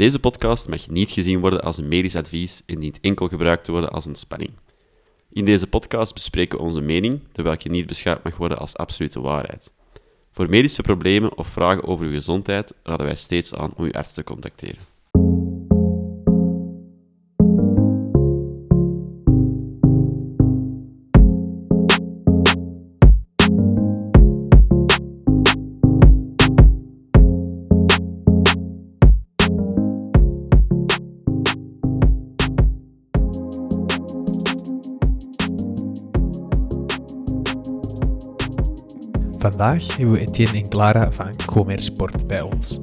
Deze podcast mag niet gezien worden als een medisch advies en dient enkel gebruikt te worden als ontspanning. In deze podcast bespreken we onze mening, terwijl je niet beschouwd mag worden als absolute waarheid. Voor medische problemen of vragen over uw gezondheid raden wij steeds aan om uw arts te contacteren. Vandaag hebben we Etienne en Clara van Comer Sport bij ons.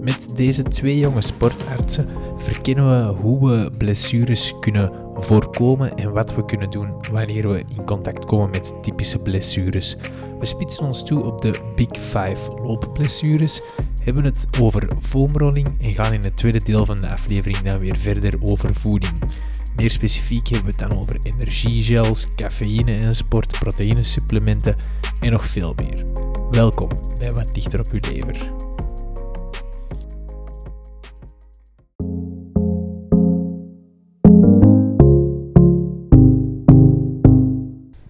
Met deze twee jonge sportartsen verkennen we hoe we blessures kunnen voorkomen en wat we kunnen doen wanneer we in contact komen met typische blessures. We spitsen ons toe op de Big Five loopblessures, hebben het over foamrolling en gaan in het tweede deel van de aflevering dan weer verder over voeding. Meer specifiek hebben we het dan over energiegels, cafeïne en sport, proteïnesupplementen en nog veel meer. Welkom bij Wat Dichter op uw lever.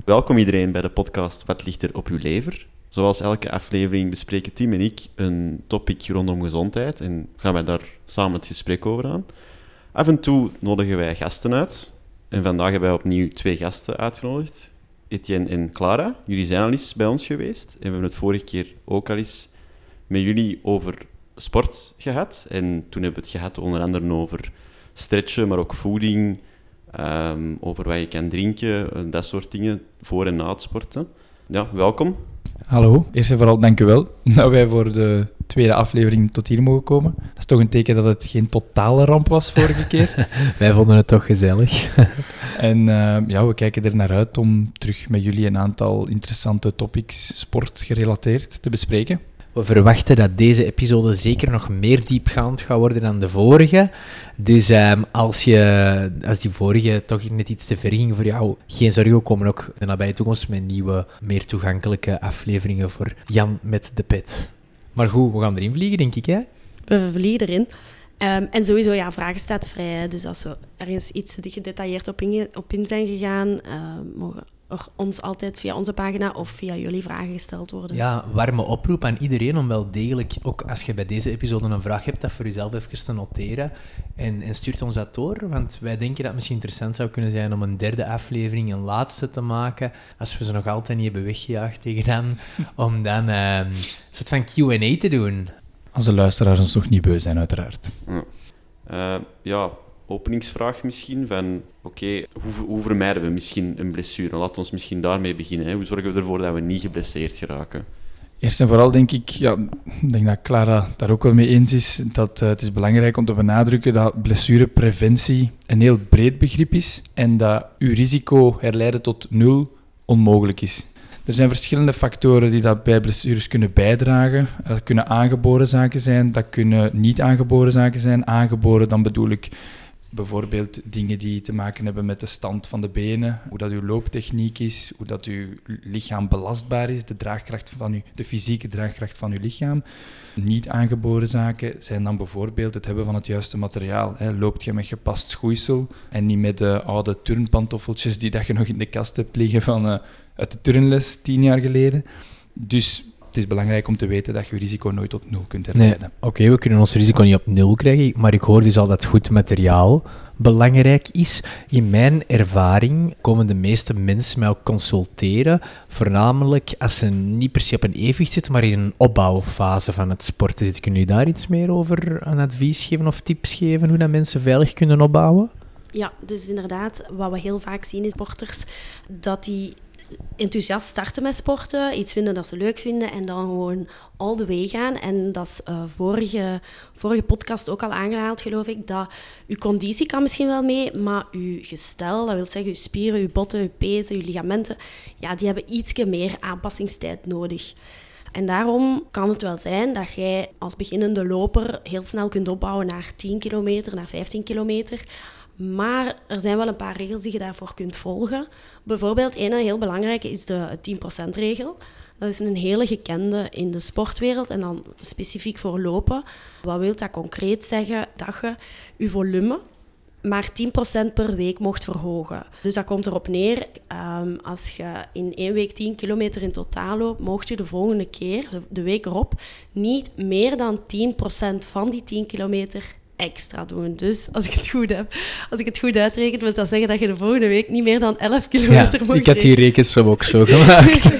Welkom iedereen bij de podcast Wat ligt er op uw lever? Zoals elke aflevering bespreken Tim en ik een topic rondom gezondheid en gaan wij daar samen het gesprek over aan. Af en toe nodigen wij gasten uit. En vandaag hebben wij opnieuw twee gasten uitgenodigd. Etienne en Clara. Jullie zijn al eens bij ons geweest. En we hebben het vorige keer ook al eens met jullie over sport gehad. En toen hebben we het gehad onder andere over stretchen, maar ook voeding. ehm, over wat je kan drinken, dat soort dingen, voor en na het sporten. Ja, welkom. Hallo, eerst en vooral dank u wel dat wij voor de tweede aflevering tot hier mogen komen. Dat is toch een teken dat het geen totale ramp was vorige keer. Wij vonden het toch gezellig. en eh, ja, we kijken er naar uit om terug met jullie een aantal interessante topics sportgerelateerd te bespreken. We verwachten dat deze episode zeker nog meer diepgaand gaat worden dan de vorige. Dus ehm, als, je, als die vorige toch net iets te ver ging voor jou, geen zorgen, we komen ook in de nabije toekomst met nieuwe, meer toegankelijke afleveringen voor Jan met de pet. Maar goed, we gaan erin vliegen, denk ik, hè? We vliegen erin. Ehm, en sowieso, ja, vragen staat vrij. Dus als we ergens iets gedetailleerd op in, op in zijn gegaan, ehm, mogen ons altijd via onze pagina of via jullie vragen gesteld worden. Ja, warme oproep aan iedereen om wel degelijk, ook als je bij deze episode een vraag hebt, dat voor jezelf even te noteren. En, en stuurt ons dat door, want wij denken dat het misschien interessant zou kunnen zijn om een derde aflevering, een laatste te maken, als we ze nog altijd niet hebben weggejaagd tegen dan, om dan ehm, een soort van Q&A te doen. Als de luisteraars ons nog niet beu zijn, uiteraard. Eh, ja, openingsvraag misschien van, oké, hoe, hoe vermijden we misschien een blessure? Laten we misschien daarmee beginnen. Hoe zorgen we ervoor dat we niet geblesseerd geraken? Eerst en vooral denk ik, ja, denk dat Clara daar ook wel mee eens is, dat eh, het is belangrijk om te benadrukken dat blessurepreventie een heel breed begrip is en dat uw risico herleiden tot nul onmogelijk is. Er zijn verschillende factoren die dat bij blessures kunnen bijdragen. Dat kunnen aangeboren zaken zijn, dat kunnen niet aangeboren zaken zijn. Aangeboren, dan bedoel ik bijvoorbeeld dingen die te maken hebben met de stand van de benen, hoe dat uw looptechniek is, hoe dat uw lichaam belastbaar is, de draagkracht van uw, de fysieke draagkracht van uw lichaam. Niet aangeboren zaken zijn dan bijvoorbeeld het hebben van het juiste materiaal. Hè. Loopt je met gepast schoeisel en niet met de oude turnpantoffeltjes die dat je nog in de kast hebt liggen van eh, uit de turnles tien jaar geleden. Dus het is belangrijk om te weten dat je risico nooit tot nul kunt Nee, herleiden. oké, we kunnen ons risico niet op nul krijgen, maar ik hoor dus al dat goed materiaal belangrijk is. In mijn ervaring komen de meeste mensen mij ook consulteren, voornamelijk als ze niet per se op een evenwicht zitten, maar in een opbouwfase van het sporten zitten. Kunnen jullie daar iets meer over een advies geven of tips geven hoe dat mensen veilig kunnen opbouwen? Ja, dus inderdaad, wat we heel vaak zien is sporters, dat die enthousiast starten met sporten, iets vinden dat ze leuk vinden en dan gewoon all the way gaan. En dat is eh, vorige, vorige podcast ook al aangehaald, geloof ik, dat uw conditie kan misschien wel mee, maar uw gestel, dat wil zeggen uw spieren, uw botten, uw pezen, uw ligamenten, ja, die hebben ietsje meer aanpassingstijd nodig. En daarom kan het wel zijn dat jij als beginnende loper heel snel kunt opbouwen naar 10 kilometer, naar 15 kilometer. Maar er zijn wel een paar regels die je daarvoor kunt volgen. Bijvoorbeeld, een heel belangrijke is de 10%-regel. Dat is een hele gekende in de sportwereld en dan specifiek voor lopen. Wat wil dat concreet zeggen? Dat je je volume maar 10% per week mocht verhogen. Dus dat komt erop neer, um, als je in één week 10 kilometer in totaal loopt, mocht je de volgende keer, de, de week erop, niet meer dan 10% van die 10 kilometer extra doen. Dus als ik het goed heb, als ik het goed uitreken, wil dat zeggen dat je de volgende week niet meer dan 11 kilometer ja, moet ik had die rekensom ook zo gemaakt.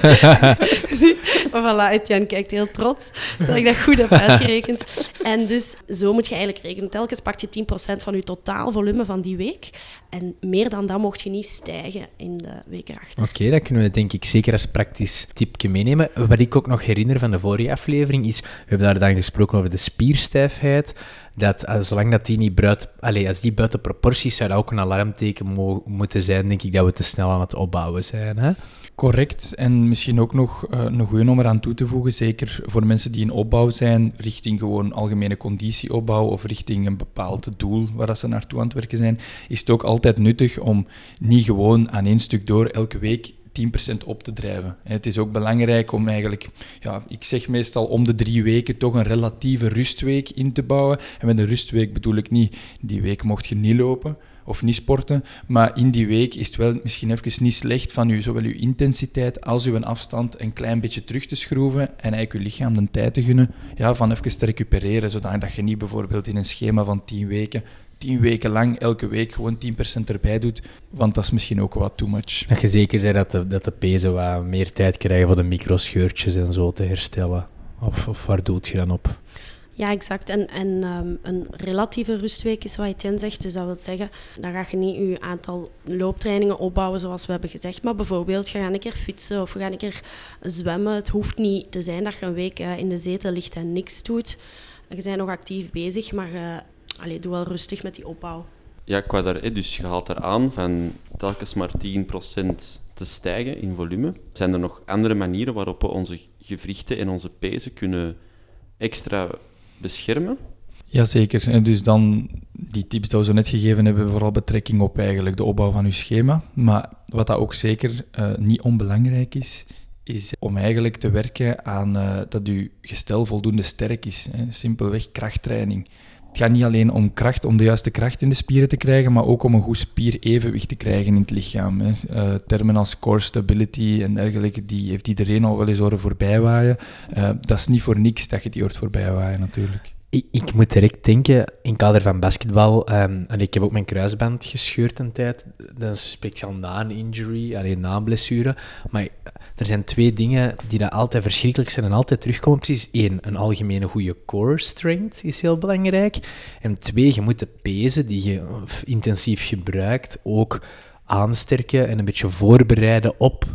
voilà, Etienne kijkt heel trots dat ik dat goed heb uitgerekend. En dus zo moet je eigenlijk rekenen. Telkens pak je 10% van je totaalvolume van die week. En meer dan dat mocht je niet stijgen in de week erachter. Oké, dat kunnen we denk ik zeker als praktisch tipje meenemen. Wat ik ook nog herinner van de vorige aflevering is, we hebben daar dan gesproken over de spierstijfheid dat zolang dat die niet buiten, allez, als die buiten proporties zou dat ook een alarmteken mo moeten zijn, denk ik dat we te snel aan het opbouwen zijn. Hè? Correct. En misschien ook nog uh, een goede om eraan toe te voegen, zeker voor mensen die in opbouw zijn, richting gewoon algemene conditieopbouw of richting een bepaald doel waar ze naartoe aan het werken zijn, is het ook altijd nuttig om niet gewoon aan één stuk door elke week 10% op te drijven. Het is ook belangrijk om eigenlijk, ja, ik zeg meestal om de drie weken toch een relatieve rustweek in te bouwen. En met een rustweek bedoel ik niet, die week mocht je niet lopen of niet sporten, maar in die week is het wel misschien even niet slecht van u, zowel uw intensiteit als uw afstand een klein beetje terug te schroeven en eigenlijk uw lichaam de tijd te gunnen ja, van even te recupereren, zodat je niet bijvoorbeeld in een schema van 10 weken tien weken lang elke week gewoon 10% erbij doet, want dat is misschien ook wat too much. Dat je zeker bent dat de, dat de pezen wat meer tijd krijgen voor de microscheurtjes en zo te herstellen. Of, of waar doet je dan op? Ja, exact. En, um, een relatieve rustweek is wat Etienne zegt. Dus dat wil zeggen, dan ga je niet je aantal looptrainingen opbouwen zoals we hebben gezegd. Maar bijvoorbeeld, je gaat een keer fietsen of je gaat een keer zwemmen. Het hoeft niet te zijn dat je een week uh, in de zetel ligt en niks doet. Je bent nog actief bezig, maar uh, allee, doe wel rustig met die opbouw. Ja, qua daar, dus je haalt eraan van telkens maar 10% te stijgen in volume. Zijn er nog andere manieren waarop we onze gewrichten en onze pezen kunnen extra beschermen? Jazeker. En dus dan die tips die we zo net gegeven hebben, vooral betrekking op eigenlijk de opbouw van uw schema. Maar wat dat ook zeker uh, niet onbelangrijk is, is om eigenlijk te werken aan uh, dat uw gestel voldoende sterk is. Hè. Simpelweg krachttraining. Het gaat niet alleen om kracht, om de juiste kracht in de spieren te krijgen, maar ook om een goed spierevenwicht te krijgen in het lichaam. Hè. Uh, termen als core stability en dergelijke, die heeft iedereen al wel eens horen voorbijwaaien. Uh, dat is niet voor niks dat je die hoort voorbijwaaien natuurlijk. Ik, moet direct denken, in kader van basketbal, um, en ik heb ook mijn kruisband gescheurd een tijd, dan spreekt je al na een injury, alleen na een blessure, maar er zijn twee dingen die dat altijd verschrikkelijk zijn en altijd terugkomen. Precies één, een algemene goede core strength is heel belangrijk. En twee, je moet de pezen die je intensief gebruikt ook aansterken en een beetje voorbereiden op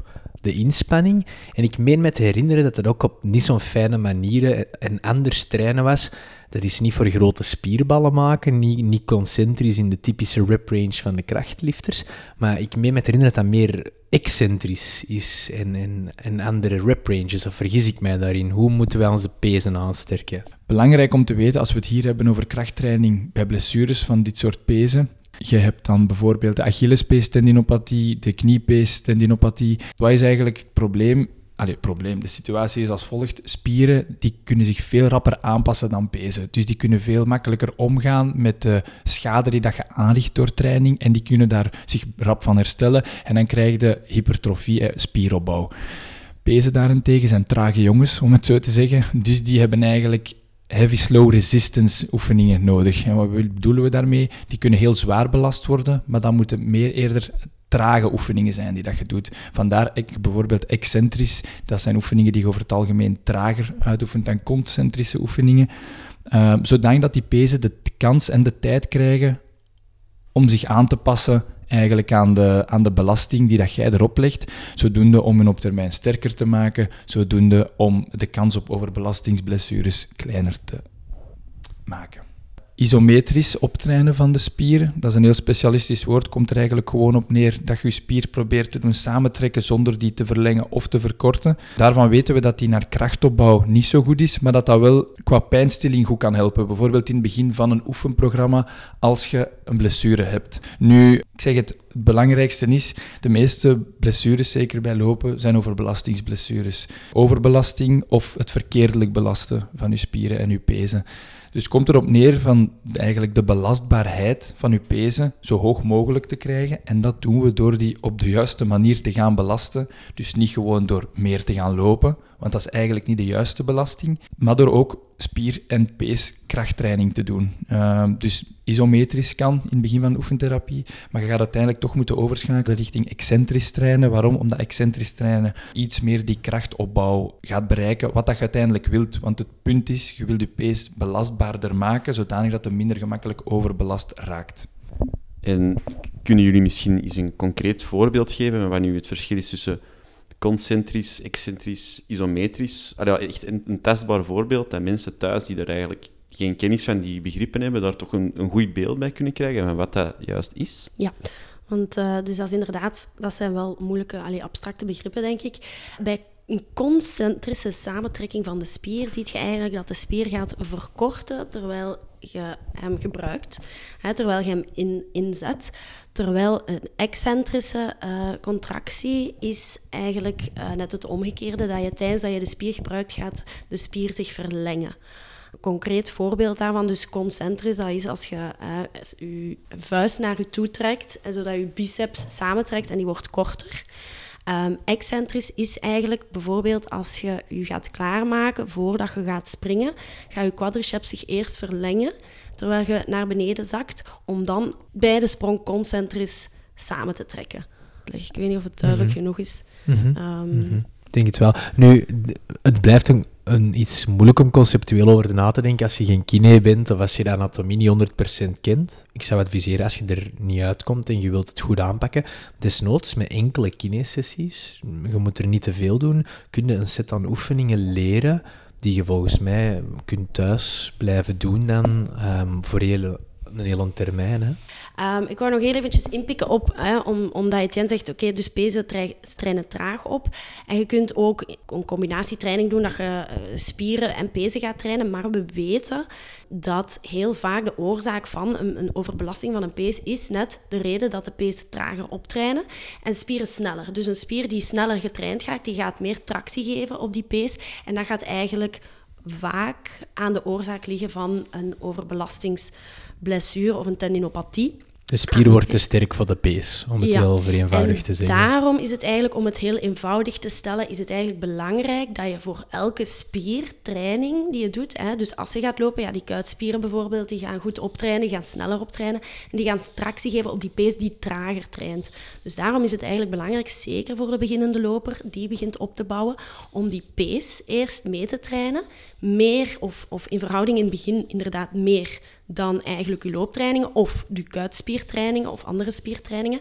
de inspanning. En ik meen me te herinneren dat het ook op niet zo'n fijne manier en anders trainen was. Dat is niet voor grote spierballen maken, niet, niet concentrisch in de typische rep range van de krachtlifters. Maar ik meen me te herinneren dat dat meer excentrisch is en, en, en andere rep ranges. Of vergis ik mij daarin? Hoe moeten wij onze pezen aansterken? Belangrijk om te weten, als we het hier hebben over krachttraining bij blessures van dit soort pezen, je hebt dan bijvoorbeeld de Achillespees-tendinopathie, de kniepees-tendinopathie. Wat is eigenlijk het probleem? Probleem. De situatie is als volgt. Spieren die kunnen zich veel rapper aanpassen dan pezen. Dus die kunnen veel makkelijker omgaan met de schade die dat je aanricht door training. En die kunnen daar zich rap van herstellen. En dan krijg je hypertrofie, eh, spieropbouw. Pezen daarentegen zijn trage jongens, om het zo te zeggen. Dus die hebben eigenlijk heavy slow resistance oefeningen nodig. En wat bedoelen we daarmee? Die kunnen heel zwaar belast worden, maar dan moeten meer eerder trage oefeningen zijn die dat je doet. Vandaar ik, bijvoorbeeld excentrisch, dat zijn oefeningen die je over het algemeen trager uitoefent dan concentrische oefeningen. Uh, zodat die pezen de kans en de tijd krijgen om zich aan te passen eigenlijk aan de, aan de belasting die dat jij erop legt, zodoende om hun op termijn sterker te maken, zodoende om de kans op overbelastingsblessures kleiner te maken. Isometrisch optrainen van de spieren. Dat is een heel specialistisch woord, komt er eigenlijk gewoon op neer dat je je spier probeert te doen samentrekken zonder die te verlengen of te verkorten. Daarvan weten we dat die naar krachtopbouw niet zo goed is, maar dat dat wel qua pijnstilling goed kan helpen. Bijvoorbeeld in het begin van een oefenprogramma als je een blessure hebt. Nu, ik zeg het, het belangrijkste is, de meeste blessures, zeker bij lopen, zijn overbelastingsblessures. Overbelasting of het verkeerdelijk belasten van je spieren en je pezen. Dus komt erop neer van eigenlijk de belastbaarheid van je pezen zo hoog mogelijk te krijgen. En dat doen we door die op de juiste manier te gaan belasten. Dus niet gewoon door meer te gaan lopen, want dat is eigenlijk niet de juiste belasting. Maar door ook spier- en peeskrachttraining te doen. Uh, dus isometrisch kan in het begin van de oefentherapie, maar je gaat uiteindelijk toch moeten overschakelen richting excentrisch trainen. Waarom? Omdat excentrisch trainen iets meer die krachtopbouw gaat bereiken, wat dat je uiteindelijk wilt. Want het punt is, je wil je pees belastbaarder maken, zodanig dat het minder gemakkelijk overbelast raakt. En kunnen jullie misschien eens een concreet voorbeeld geven van nu het verschil is tussen concentrisch, excentrisch, isometrisch? Allee, echt een, testbaar voorbeeld dat mensen thuis die er eigenlijk geen kennis van die begrippen hebben, daar toch een, een goed beeld bij kunnen krijgen van wat dat juist is? Ja, want uh, dus dat is inderdaad, dat zijn wel moeilijke, allee, abstracte begrippen, denk ik. Bij een concentrische samentrekking van de spier zie je eigenlijk dat de spier gaat verkorten terwijl je hem gebruikt, hè, terwijl je hem in, inzet. Terwijl een excentrische uh, contractie is eigenlijk uh, net het omgekeerde, dat je tijdens dat je de spier gebruikt gaat de spier zich verlengen. Een concreet voorbeeld daarvan, dus concentrisch, dat is als je uh, je vuist naar je toe trekt, en zodat je biceps samentrekt en die wordt korter. Um, excentrisch is eigenlijk bijvoorbeeld als je je gaat klaarmaken voordat je gaat springen, ga je quadriceps zich eerst verlengen terwijl je naar beneden zakt, om dan bij de sprong concentrisch samen te trekken. Ik weet niet of het duidelijk Mhm. genoeg is. Mhm. Ehm, Mhm. Ik denk het wel. Nu, het blijft een, een, iets moeilijk om conceptueel over na te denken als je geen kine bent of als je de anatomie niet 100% kent. Ik zou adviseren als je er niet uitkomt en je wilt het goed aanpakken, desnoods met enkele kine-sessies, je moet er niet te veel doen, kun je een set aan oefeningen leren die je volgens mij kunt thuis blijven doen dan ehm, voor hele, een hele termijn. Hè. Ehm, ik wou nog heel eventjes inpikken op, hè, om, omdat Etienne zegt, oké, dus pezen trainen traag op. En je kunt ook een combinatietraining doen, dat je eh, spieren en pezen gaat trainen. Maar we weten dat heel vaak de oorzaak van een, een overbelasting van een pees is net de reden dat de pees trager optrainen en spieren sneller. Dus een spier die sneller getraind gaat, die gaat meer tractie geven op die pees. En dat gaat eigenlijk vaak aan de oorzaak liggen van een overbelastingsblessure of een tendinopathie. De spier Ah, wordt te sterk voor de pees, om het Ja. heel vereenvoudigd En te zeggen. daarom is het eigenlijk, om het heel eenvoudig te stellen, is het eigenlijk belangrijk dat je voor elke spiertraining die je doet, hè, dus als je gaat lopen, ja, die kuitspieren bijvoorbeeld, die gaan goed optrainen, die gaan sneller optrainen en die gaan tractie geven op die pees die trager traint. Dus daarom is het eigenlijk belangrijk, zeker voor de beginnende loper, die begint op te bouwen, om die pees eerst mee te trainen, meer of, of in verhouding in het begin inderdaad meer dan eigenlijk je looptrainingen of je kuitspiertrainingen of andere spiertrainingen.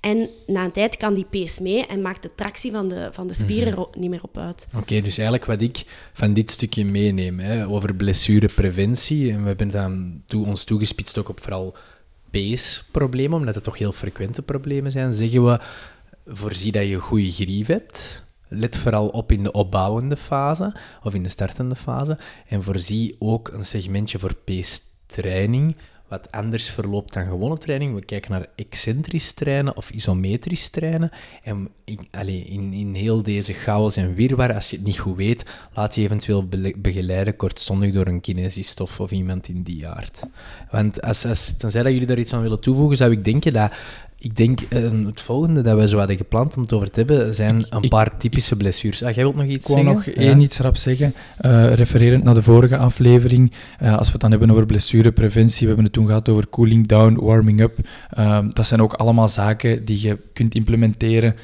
En na een tijd kan die pees mee en maakt de tractie van de, van de spieren er ook niet meer op uit. Oké, dus eigenlijk wat ik van dit stukje meeneem hè, over blessurepreventie, en we hebben dan toe, ons toegespitst ook op vooral peesproblemen, omdat het toch heel frequente problemen zijn, zeggen we, voorzie dat je een goede grief hebt. Let vooral op in de opbouwende fase of in de startende fase. En voorzie ook een segmentje voor peestraining, wat anders verloopt dan gewone training. We kijken naar excentrisch trainen of isometrisch trainen. En in, in, in heel deze chaos en wirwar, als je het niet goed weet, laat je eventueel begeleiden kortstondig door een kinesiestof of iemand in die aard. Want als, als, tenzij dat jullie daar iets aan willen toevoegen, zou ik denken dat... Ik denk, eh, het volgende dat we zo hadden gepland om het over te hebben, zijn een ik- paar typische blessures. Ah, jij wilt nog iets Ik wou zeggen? nog Ja. één iets rap zeggen, eh, refererend naar de vorige aflevering. Eh, als we het dan hebben over blessurepreventie, we hebben het toen gehad over cooling down, warming up. Ehm, dat zijn ook allemaal zaken die je kunt implementeren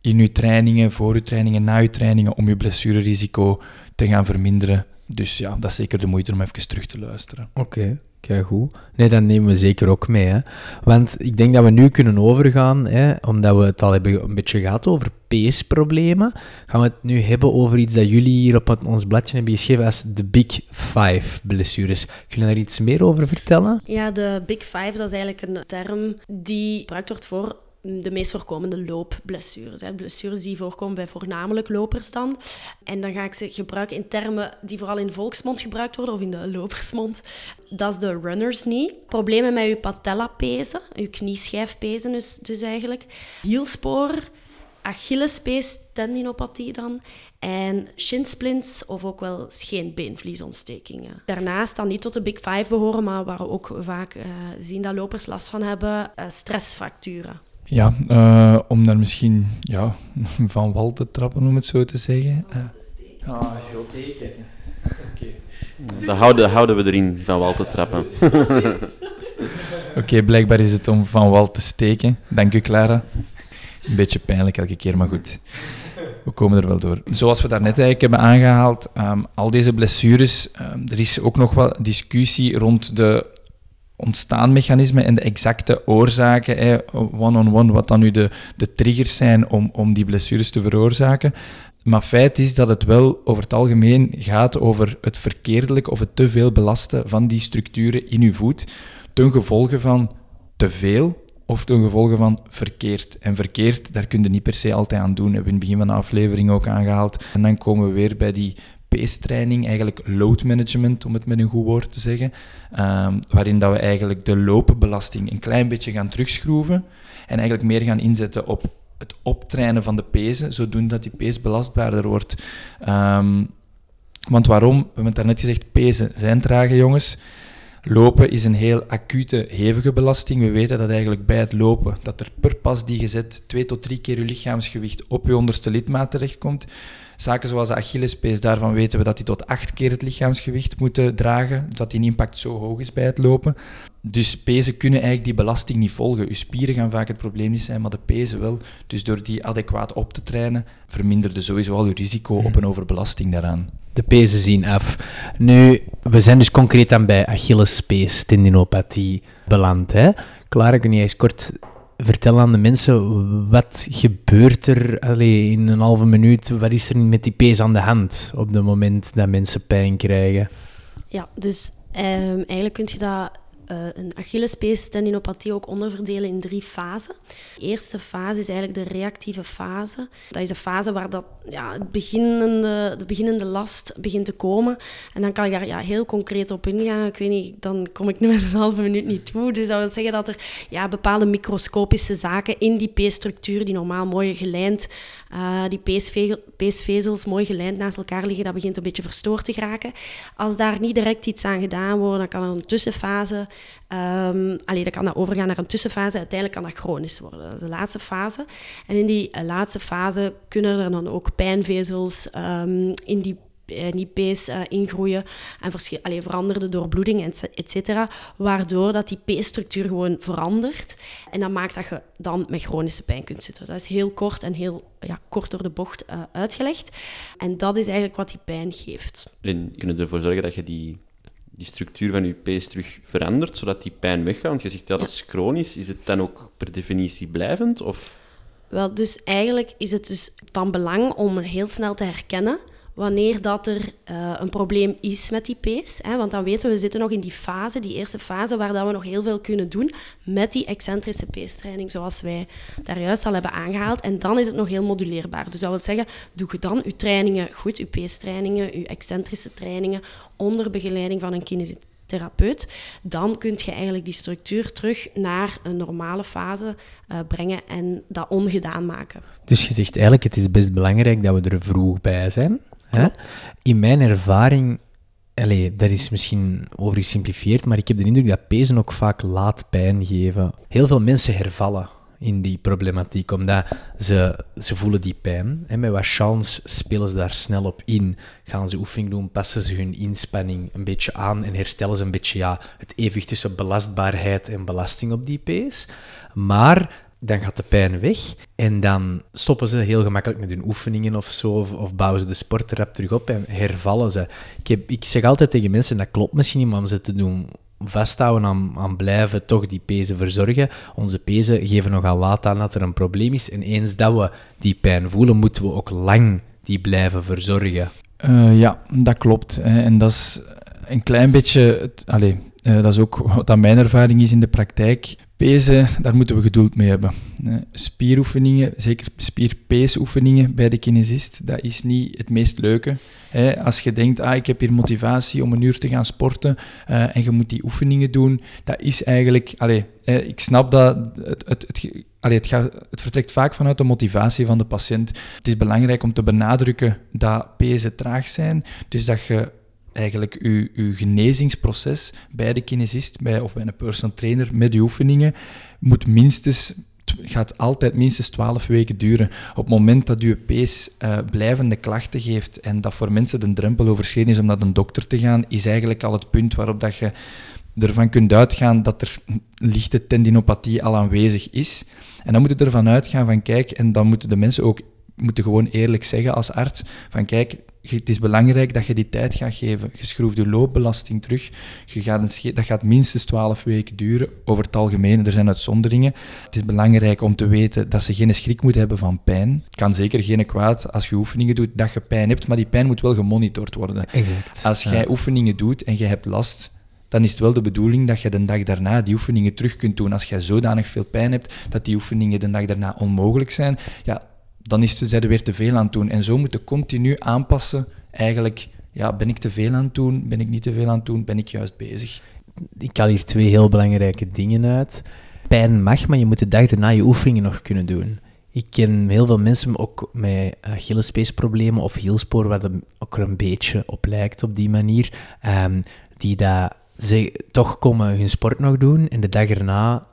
in je trainingen, voor je trainingen, na je trainingen, om je blessurerisico te gaan verminderen. Dus ja, dat is zeker de moeite om even terug te luisteren. Oké. Goed. Nee, dat nemen we zeker ook mee. Hè. Want ik denk dat we nu kunnen overgaan, hè, omdat we het al hebben een beetje gehad over peesproblemen, gaan we het nu hebben over iets dat jullie hier op ons bladje hebben geschreven als de Big Five blessures. Kunnen je daar iets meer over vertellen? Ja, de Big Five, dat is eigenlijk een term die gebruikt wordt voor de meest voorkomende loopblessures. Blessures die voorkomen bij voornamelijk lopers dan. En dan ga ik ze gebruiken in termen die vooral in volksmond gebruikt worden, of in de lopersmond. Dat is de runner's knee. Problemen met je patellapezen, je knieschijfpezen dus, dus eigenlijk. Hielspoor, Achillespees, tendinopathie dan. En shinsplints of ook wel scheenbeenvliesontstekingen. Daarnaast dan niet tot de Big Five behoren, maar waar we ook vaak eh, zien dat lopers last van hebben, eh, stressfracturen. Ja, eh, om daar misschien ja, van wal te trappen, om het zo te zeggen. Eh, ah, heel teken. Oké. Dat houden, houden we erin, van wal te trappen. Oké, blijkbaar is het om van wal te steken. Dank u, Clara. Een beetje pijnlijk elke keer, maar goed. We komen er wel door. Zoals we daarnet eigenlijk hebben aangehaald, ehm, al deze blessures, ehm, er is ook nog wel discussie rond de ontstaanmechanismen en de exacte oorzaken, one-on-one, wat dan nu de, de triggers zijn om, om die blessures te veroorzaken. Maar feit is dat het wel over het algemeen gaat over het verkeerdelijk of het te veel belasten van die structuren in uw voet, ten gevolge van te veel of ten gevolge van verkeerd. En verkeerd, daar kun je niet per se altijd aan doen. Hebben we in het begin van de aflevering ook aangehaald. En dan komen we weer bij die pace-training, eigenlijk load management, om het met een goed woord te zeggen, ehm, waarin dat we eigenlijk de loopbelasting een klein beetje gaan terugschroeven en eigenlijk meer gaan inzetten op het optrainen van de pezen, zodoende dat die pees belastbaarder wordt. Ehm, want waarom? We hebben het daarnet gezegd, pezen zijn trage jongens. Lopen is een heel acute, hevige belasting. We weten dat eigenlijk bij het lopen, dat er per pas die je zet, twee tot drie keer je lichaamsgewicht op je onderste lidmaat terechtkomt. Zaken zoals de Achillespees, daarvan weten we dat die tot acht keer het lichaamsgewicht moeten dragen, dat die impact zo hoog is bij het lopen. Dus pezen kunnen eigenlijk die belasting niet volgen. Je spieren gaan vaak het probleem niet zijn, maar de pezen wel. Dus door die adequaat op te trainen, verminderde sowieso al je risico op een overbelasting daaraan. De pezen zien af. Nu, we zijn dus concreet dan bij Achillespees tendinopathie beland. Hè? Clara, kun je eens kort vertellen aan de mensen, wat gebeurt er allee, in een halve minuut? Wat is er met die pees aan de hand op het moment dat mensen pijn krijgen? Ja, dus ehm, eigenlijk kun je dat eh, een Achillespees tendinopathie ook onderverdelen in drie fasen. De eerste fase is eigenlijk de reactieve fase. Dat is de fase waar dat, ja, het beginnende, de beginnende last begint te komen. En dan kan ik daar ja, heel concreet op ingaan. Ik weet niet, dan kom ik nu met een halve minuut niet toe. Dus dat wil zeggen dat er ja, bepaalde microscopische zaken in die peesstructuur, die normaal mooi gelijnd, uh, die peesve peesvezels mooi gelijnd naast elkaar liggen, dat begint een beetje verstoord te geraken. Als daar niet direct iets aan gedaan wordt, dan kan er een tussenfase Um, allee, dan kan dat overgaan naar een tussenfase. Uiteindelijk kan dat chronisch worden. Dat is de laatste fase. En in die uh, laatste fase kunnen er dan ook pijnvezels in die in die pees uh, ingroeien en veranderde doorbloeding, et cetera, waardoor dat die peesstructuur gewoon verandert. En dat maakt dat je dan met chronische pijn kunt zitten. Dat is heel kort en heel ja, kort door de bocht uitgelegd. En dat is eigenlijk wat die pijn geeft. En kunnen ervoor zorgen dat je die die structuur van je pees terug verandert, zodat die pijn weggaat? Want je zegt ja, dat is chronisch. Is het dan ook per definitie blijvend? Of? Wel, dus eigenlijk is het dus van belang om heel snel te herkennen wanneer dat er uh, een probleem is met die pees. Hè, want dan weten we, we zitten nog in die fase, die eerste fase, waar dat we nog heel veel kunnen doen met die excentrische peestraining, zoals wij daar juist al hebben aangehaald. En dan is het nog heel moduleerbaar. Dus dat wil zeggen, doe je dan je trainingen goed, je peestrainingen, je excentrische trainingen, onder begeleiding van een kinesitherapeut, dan kun je eigenlijk die structuur terug naar een normale fase uh, brengen en dat ongedaan maken. Dus je zegt eigenlijk, het is best belangrijk dat we er vroeg bij zijn. Hè? In mijn ervaring, allez, dat is misschien overgesimplifieerd, maar ik heb de indruk dat pezen ook vaak laat pijn geven. Heel veel mensen hervallen in die problematiek, omdat ze, ze voelen die pijn. En met wat chance spelen ze daar snel op in. Gaan ze oefening doen, passen ze hun inspanning een beetje aan en herstellen ze een beetje ja, het evenwicht tussen belastbaarheid en belasting op die pees. Maar dan gaat de pijn weg en dan stoppen ze heel gemakkelijk met hun oefeningen of zo, of, bouwen ze de sport rap terug op en hervallen ze. Ik, heb, ik zeg altijd tegen mensen, dat klopt misschien niet, maar om ze te doen vasthouden aan, aan blijven toch die pezen verzorgen. Onze pezen geven nogal laat aan dat er een probleem is. En eens dat we die pijn voelen, moeten we ook lang die blijven verzorgen. Uh, ja, dat klopt. En dat is een klein beetje... Uh, dat is ook wat mijn ervaring is in de praktijk. Pezen, daar moeten we geduld mee hebben. Spieroefeningen, zeker spierpeesoefeningen bij de kinesist, dat is niet het meest leuke. Als je denkt, ah, ik heb hier motivatie om een uur te gaan sporten uh, en je moet die oefeningen doen, dat is eigenlijk... Allez, ik snap dat het, het, het, het, gaat, het vertrekt vaak vanuit de motivatie van de patiënt. Het is belangrijk om te benadrukken dat pezen traag zijn, dus dat je eigenlijk uw, uw genezingsproces bij de kinesist bij, of bij een personal trainer met die oefeningen moet minstens gaat altijd minstens 12 weken duren. Op het moment dat uw pees uh, blijvende klachten geeft en dat voor mensen de drempel overschreden is om naar een dokter te gaan, is eigenlijk al het punt waarop dat je ervan kunt uitgaan dat er lichte tendinopathie al aanwezig is. En dan moet je ervan uitgaan van kijk, en dan moeten de mensen ook moeten gewoon eerlijk zeggen als arts van kijk, het is belangrijk dat je die tijd gaat geven. Je schroeft je loopbelasting terug. Je gaat dat gaat minstens 12 weken duren, over het algemeen. Er zijn uitzonderingen. Het is belangrijk om te weten dat ze geen schrik moeten hebben van pijn. Het kan zeker geen kwaad als je oefeningen doet dat je pijn hebt, maar die pijn moet wel gemonitord worden. Exact. Als jij oefeningen doet en je hebt last, dan is het wel de bedoeling dat je de dag daarna die oefeningen terug kunt doen. Als jij zodanig veel pijn hebt dat die oefeningen de dag daarna onmogelijk zijn, ja, dan is het, er weer te veel aan doen. En zo moeten continu aanpassen. Eigenlijk, ja, ben ik te veel aan doen? Ben ik niet te veel aan doen? Ben ik juist bezig? Ik haal hier twee heel belangrijke dingen uit. Pijn mag, maar je moet de dag erna je oefeningen nog kunnen doen. Ik ken heel veel mensen ook met Achillespeesproblemen of hielspoor, waar het ook een beetje op lijkt op die manier, um, die dat ze toch komen hun sport nog doen en de dag erna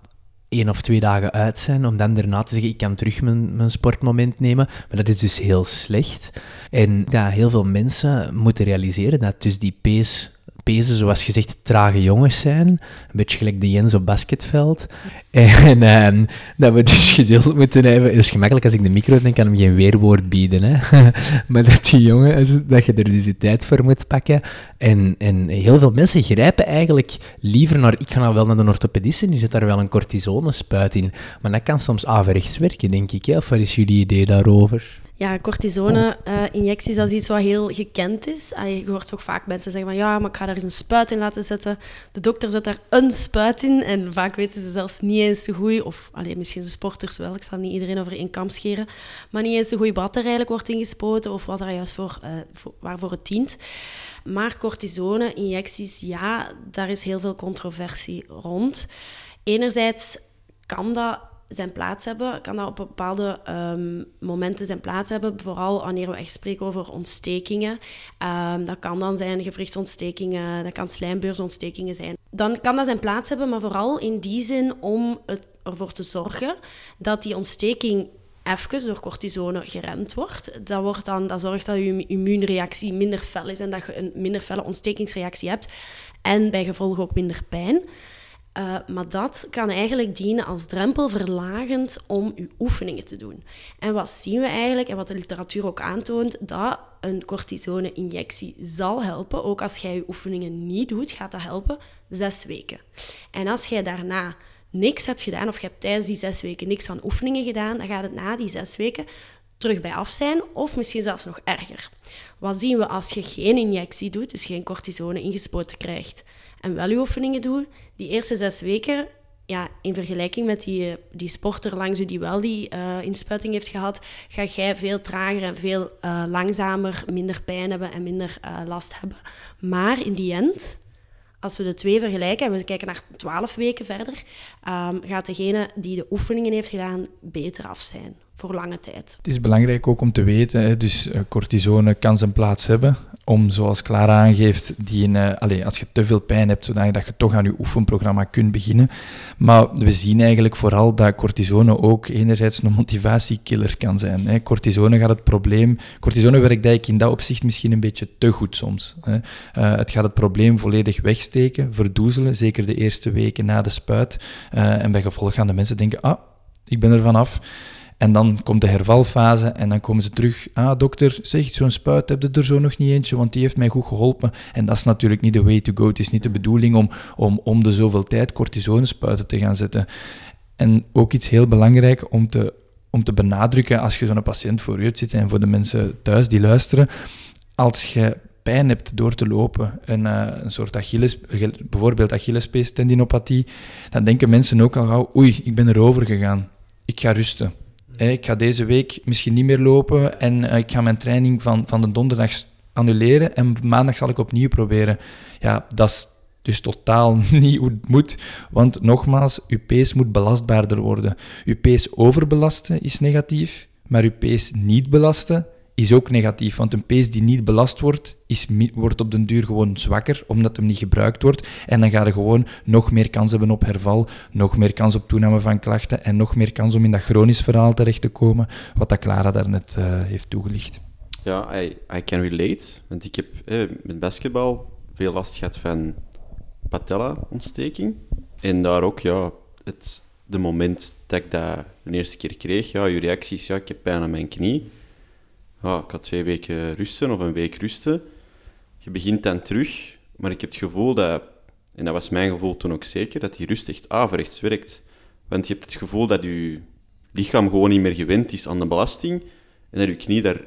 één of twee dagen uit zijn, om dan daarna te zeggen, ik kan terug mijn, mijn sportmoment nemen. Maar dat is dus heel slecht. En ja, heel veel mensen moeten realiseren dat dus die pace pezen, zoals gezegd, trage jongens zijn. Een beetje gelijk de Jens op basketveld. En uh, dat we dus geduld moeten hebben. Het is gemakkelijk als ik de micro denk, kan hem geen weerwoord bieden. Hè? maar dat die jongen, dat je er dus je tijd voor moet pakken. En, en heel veel mensen grijpen eigenlijk liever naar... Ik ga nou wel naar de orthopedist en die zet daar wel een cortisonespuit in. Maar dat kan soms averechts werken, denk ik. Hè? Of wat is jullie idee daarover? Ja, cortisone-injecties, dat is iets wat heel gekend is. je hoort toch vaak mensen zeggen van ja, maar ik ga daar eens een spuit in laten zetten. De dokter zet daar een spuit in en vaak weten ze zelfs niet eens zo goed, of alleen misschien de sporters wel, ik zal niet iedereen over één kam scheren, maar niet eens hoe goed bad er eigenlijk wordt ingespoten of wat er juist voor, uh, voor waarvoor het dient. Maar cortisone-injecties, ja, daar is heel veel controversie rond. Enerzijds kan dat zijn plaats hebben, kan dat op bepaalde um, momenten zijn plaats hebben. Vooral wanneer we echt spreken over ontstekingen. Um, dat kan dan zijn gewrichtsontstekingen, dat kan slijmbeursontstekingen zijn. Dan kan dat zijn plaats hebben, maar vooral in die zin om ervoor te zorgen dat die ontsteking even door cortisone geremd wordt. Dat, wordt dan, dat zorgt dat je immuunreactie minder fel is en dat je een minder felle ontstekingsreactie hebt. En bij gevolg ook minder pijn. Uh, maar dat kan eigenlijk dienen als drempelverlagend om uw oefeningen te doen. En wat zien we eigenlijk, en wat de literatuur ook aantoont, dat een cortisone-injectie zal helpen. Ook als jij je oefeningen niet doet, gaat dat helpen zes weken. En als jij daarna niks hebt gedaan, of je hebt tijdens die zes weken niks aan oefeningen gedaan, dan gaat het na die zes weken terug bij af zijn, of misschien zelfs nog erger. Wat zien we als je geen injectie doet, dus geen cortisone ingespoten krijgt? En wel je oefeningen doen, die eerste zes weken, ja, in vergelijking met die, die sporter langs u die wel die uh, inspuiting heeft gehad, ga jij veel trager en veel uh, langzamer, minder pijn hebben en minder last hebben. Maar in die end, als we de twee vergelijken en we kijken naar 12 weken verder, um, gaat degene die de oefeningen heeft gedaan beter af zijn voor lange tijd. Het is belangrijk ook om te weten, dus cortisone kan zijn plaats hebben om, zoals Clara aangeeft, die in, uh, allez, als je te veel pijn hebt, zodat je toch aan je oefenprogramma kunt beginnen. Maar we zien eigenlijk vooral dat cortisone ook enerzijds een motivatiekiller kan zijn. Hè. Cortisone gaat het probleem... Cortisone werkt eigenlijk in dat opzicht misschien een beetje te goed soms. Hè. Uh, het gaat het probleem volledig wegsteken, verdoezelen, zeker de eerste weken na de spuit. En bij gevolg gaan de mensen denken, ah, ik ben er vanaf. En dan komt de hervalfase en dan komen ze terug. Ah, dokter, zeg, zo'n spuit heb je er zo nog niet eentje, want die heeft mij goed geholpen. En dat is natuurlijk niet de way to go. Het is niet de bedoeling om, om, om de zoveel tijd cortisone-spuiten te gaan zetten. En ook iets heel belangrijk om te, om te benadrukken als je zo'n patiënt voor je hebt zitten en voor de mensen thuis die luisteren. Als je pijn hebt door te lopen, een, uh, een soort Achilles, bijvoorbeeld Achillespees-tendinopathie, dan denken mensen ook al gauw, oei, ik ben erover gegaan. Ik ga rusten. Ik ga deze week misschien niet meer lopen en uh, ik ga mijn training van, van de donderdag annuleren en maandag zal ik opnieuw proberen. Ja, dat is dus totaal niet hoe het moet, want nogmaals, uw pees moet belastbaarder worden. Uw pees overbelasten is negatief, maar uw pees niet belasten is ook negatief. Want een pees die niet belast wordt, is, wordt op den duur gewoon zwakker, omdat hem niet gebruikt wordt. En dan ga je gewoon nog meer kans hebben op herval, nog meer kans op toename van klachten en nog meer kans om in dat chronisch verhaal terecht te komen, wat dat Clara daarnet uh, heeft toegelicht. Ja, I, I can relate. Want ik heb eh, met basketbal veel last gehad van patella-ontsteking. En daar ook, ja, het de moment dat ik dat de eerste keer kreeg, ja, je reacties, ja, ik heb pijn aan mijn knie. Ja, ik had twee weken rusten of een week rusten. Je begint dan terug, maar ik heb het gevoel dat, en dat was mijn gevoel toen ook zeker, dat die rust echt averechts werkt. Want je hebt het gevoel dat je lichaam gewoon niet meer gewend is aan de belasting en dat je knie daar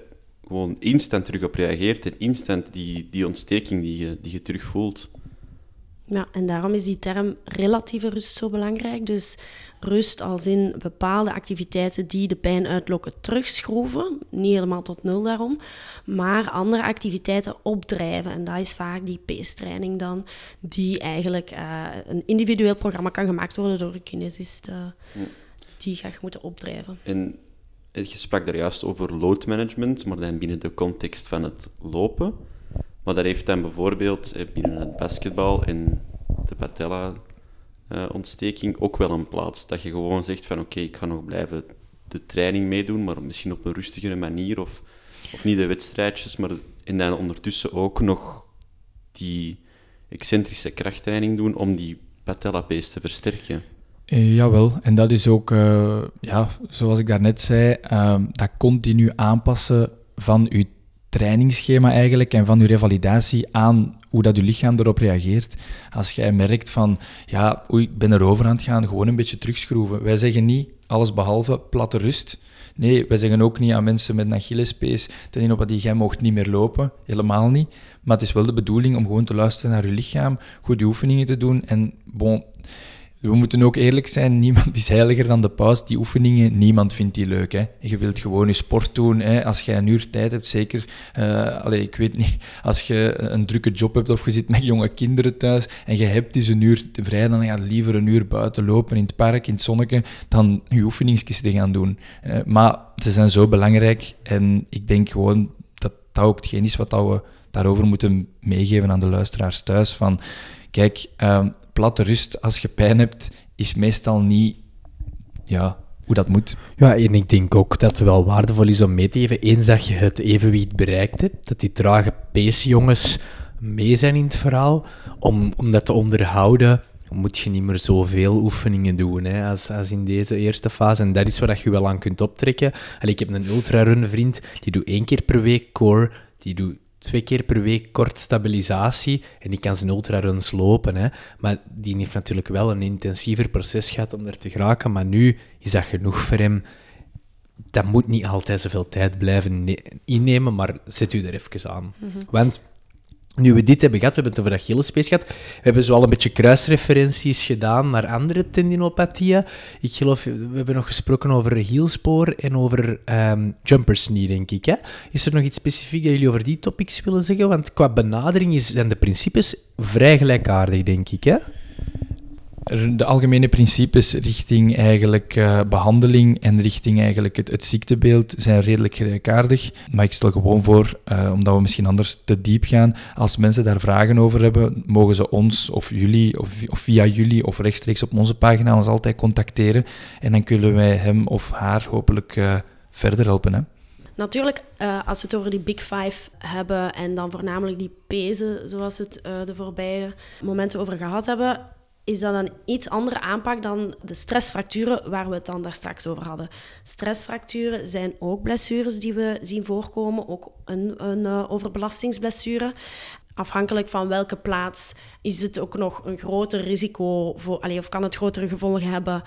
gewoon instant terug op reageert en instant die, die ontsteking die je, die je terug voelt. Ja, en daarom is die term relatieve rust zo belangrijk. Dus rust als in bepaalde activiteiten die de pijn uitlokken terugschroeven. Niet helemaal tot nul daarom. Maar andere activiteiten opdrijven. En dat is vaak die pace-training dan. Die eigenlijk uh, een individueel programma kan gemaakt worden door een kinesist. Uh, Die gaat moeten opdrijven. En je sprak daar juist over load management, maar dan binnen de context van het lopen. Maar dat heeft dan bijvoorbeeld eh, binnen het basketbal en de patella-ontsteking ook wel een plaats. Dat je gewoon zegt van oké, ik ga nog blijven de training meedoen, maar misschien op een rustigere manier. Of, of niet de wedstrijdjes, maar en dan ondertussen ook nog die excentrische krachttraining doen om die patella-base te versterken. Uh, jawel, en dat is ook, ja, zoals ik daarnet zei, uh, dat continu aanpassen van je trainingsschema eigenlijk en van je revalidatie aan hoe dat je lichaam erop reageert. Als jij merkt van, ja, oei, ik ben erover aan het gaan, gewoon een beetje terugschroeven. Wij zeggen niet alles behalve platte rust. Nee, wij zeggen ook niet aan mensen met een Achillespees, ten die jij mocht niet meer lopen. Helemaal niet. Maar het is wel de bedoeling om gewoon te luisteren naar je lichaam, goede oefeningen te doen en bon, we moeten ook eerlijk zijn, niemand is heiliger dan de paus. Die oefeningen, niemand vindt die leuk. Hè. Je wilt gewoon je sport doen. Hè. Als je een uur tijd hebt, zeker. Uh, ik weet niet, als je een drukke job hebt of je zit met jonge kinderen thuis en je hebt dus een uur vrij, dan ga je liever een uur buiten lopen in het park, in het zonnetje, dan je oefeningsjes te gaan doen. Uh, maar ze zijn zo belangrijk en ik denk gewoon dat dat ook hetgeen is wat we daarover moeten meegeven aan de luisteraars thuis. Van, kijk, uh, platte rust als je pijn hebt, is meestal niet ja, hoe dat moet. Ja, en ik denk ook dat het wel waardevol is om mee te geven, eens dat je het evenwicht bereikt hebt, dat die trage peesjongens mee zijn in het verhaal, om, om dat te onderhouden moet je niet meer zoveel oefeningen doen hè, als, als in deze eerste fase. En dat is waar je wel aan kunt optrekken. Allee, ik heb een ultrarun vriend, die doet één keer per week core, die doet twee keer per week kort stabilisatie en die kan zijn ultraruns lopen. Hè. Maar die heeft natuurlijk wel een intensiever proces gehad om er te geraken. Maar nu is dat genoeg voor hem. Dat moet niet altijd zoveel tijd blijven innemen, maar zet u er even aan. Mhm. Want nu we dit hebben gehad, we hebben het over Achillespees gehad, we hebben zo al een beetje kruisreferenties gedaan naar andere tendinopathieën. Ik geloof, we hebben nog gesproken over hielspoor en over um, jumper's knee, denk ik. Hè? Is er nog iets specifiek dat jullie over die topics willen zeggen? Want qua benadering zijn de principes vrij gelijkaardig, denk ik. Hè? De algemene principes richting eigenlijk uh, behandeling en richting eigenlijk het, het, ziektebeeld zijn redelijk gelijkaardig. Maar ik stel gewoon voor, uh, omdat we misschien anders te diep gaan, als mensen daar vragen over hebben, mogen ze ons of jullie of, of via jullie of rechtstreeks op onze pagina ons altijd contacteren. En dan kunnen wij hem of haar hopelijk uh, verder helpen. Hè? Natuurlijk, als we het over die Big Five hebben en dan voornamelijk die pezen, zoals we het de voorbije momenten over gehad hebben, is dat een iets andere aanpak dan de stressfracturen waar we het dan daar straks over hadden. Stressfracturen zijn ook blessures die we zien voorkomen, ook een, een uh, overbelastingsblessure afhankelijk van welke plaats is het ook nog een groter risico voor, allee, of kan het grotere gevolgen hebben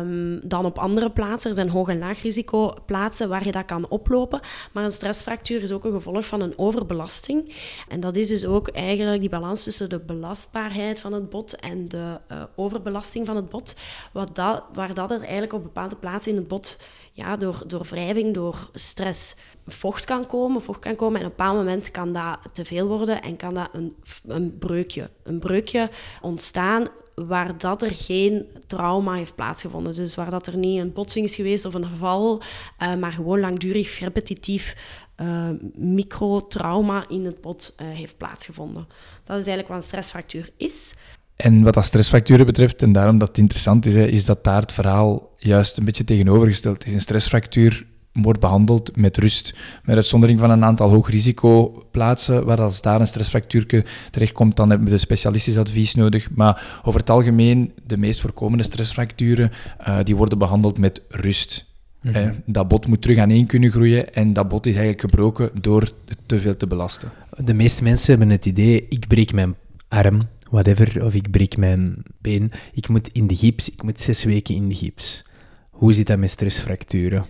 um, dan op andere plaatsen. Er zijn hoog- en laag risico plaatsen waar je dat kan oplopen. Maar een stressfractuur is ook een gevolg van een overbelasting. En dat is dus ook eigenlijk die balans tussen de belastbaarheid van het bot en de uh, overbelasting van het bot, wat dat, waar dat er eigenlijk op bepaalde plaatsen in het bot ja, door, door wrijving, door stress, vocht kan komen, vocht kan komen. En op een bepaald moment kan dat te veel worden en kan dat een, een breukje, een breukje ontstaan waar dat er geen trauma heeft plaatsgevonden. Dus waar dat er niet een botsing is geweest of een val, uh, maar gewoon langdurig, repetitief uh, microtrauma in het bot uh, heeft plaatsgevonden. Dat is eigenlijk wat een stressfractuur is. En wat dat stressfracturen betreft, en daarom dat het interessant is, hè, is dat daar het verhaal juist een beetje tegenovergesteld is. Een stressfractuur wordt behandeld met rust. Met uitzondering van een aantal hoogrisicoplaatsen, waar als daar een stressfractuur terechtkomt, dan hebben we de specialistisch advies nodig. Maar over het algemeen, de meest voorkomende stressfracturen, uh, die worden behandeld met rust. Mm -hmm. dat bot moet terug aan één kunnen groeien en dat bot is eigenlijk gebroken door te veel te belasten. De meeste mensen hebben het idee, ik breek mijn arm, whatever, of ik breek mijn been, ik moet in de gips, ik moet zes weken in de gips. Hoe zit dat met stressfracturen?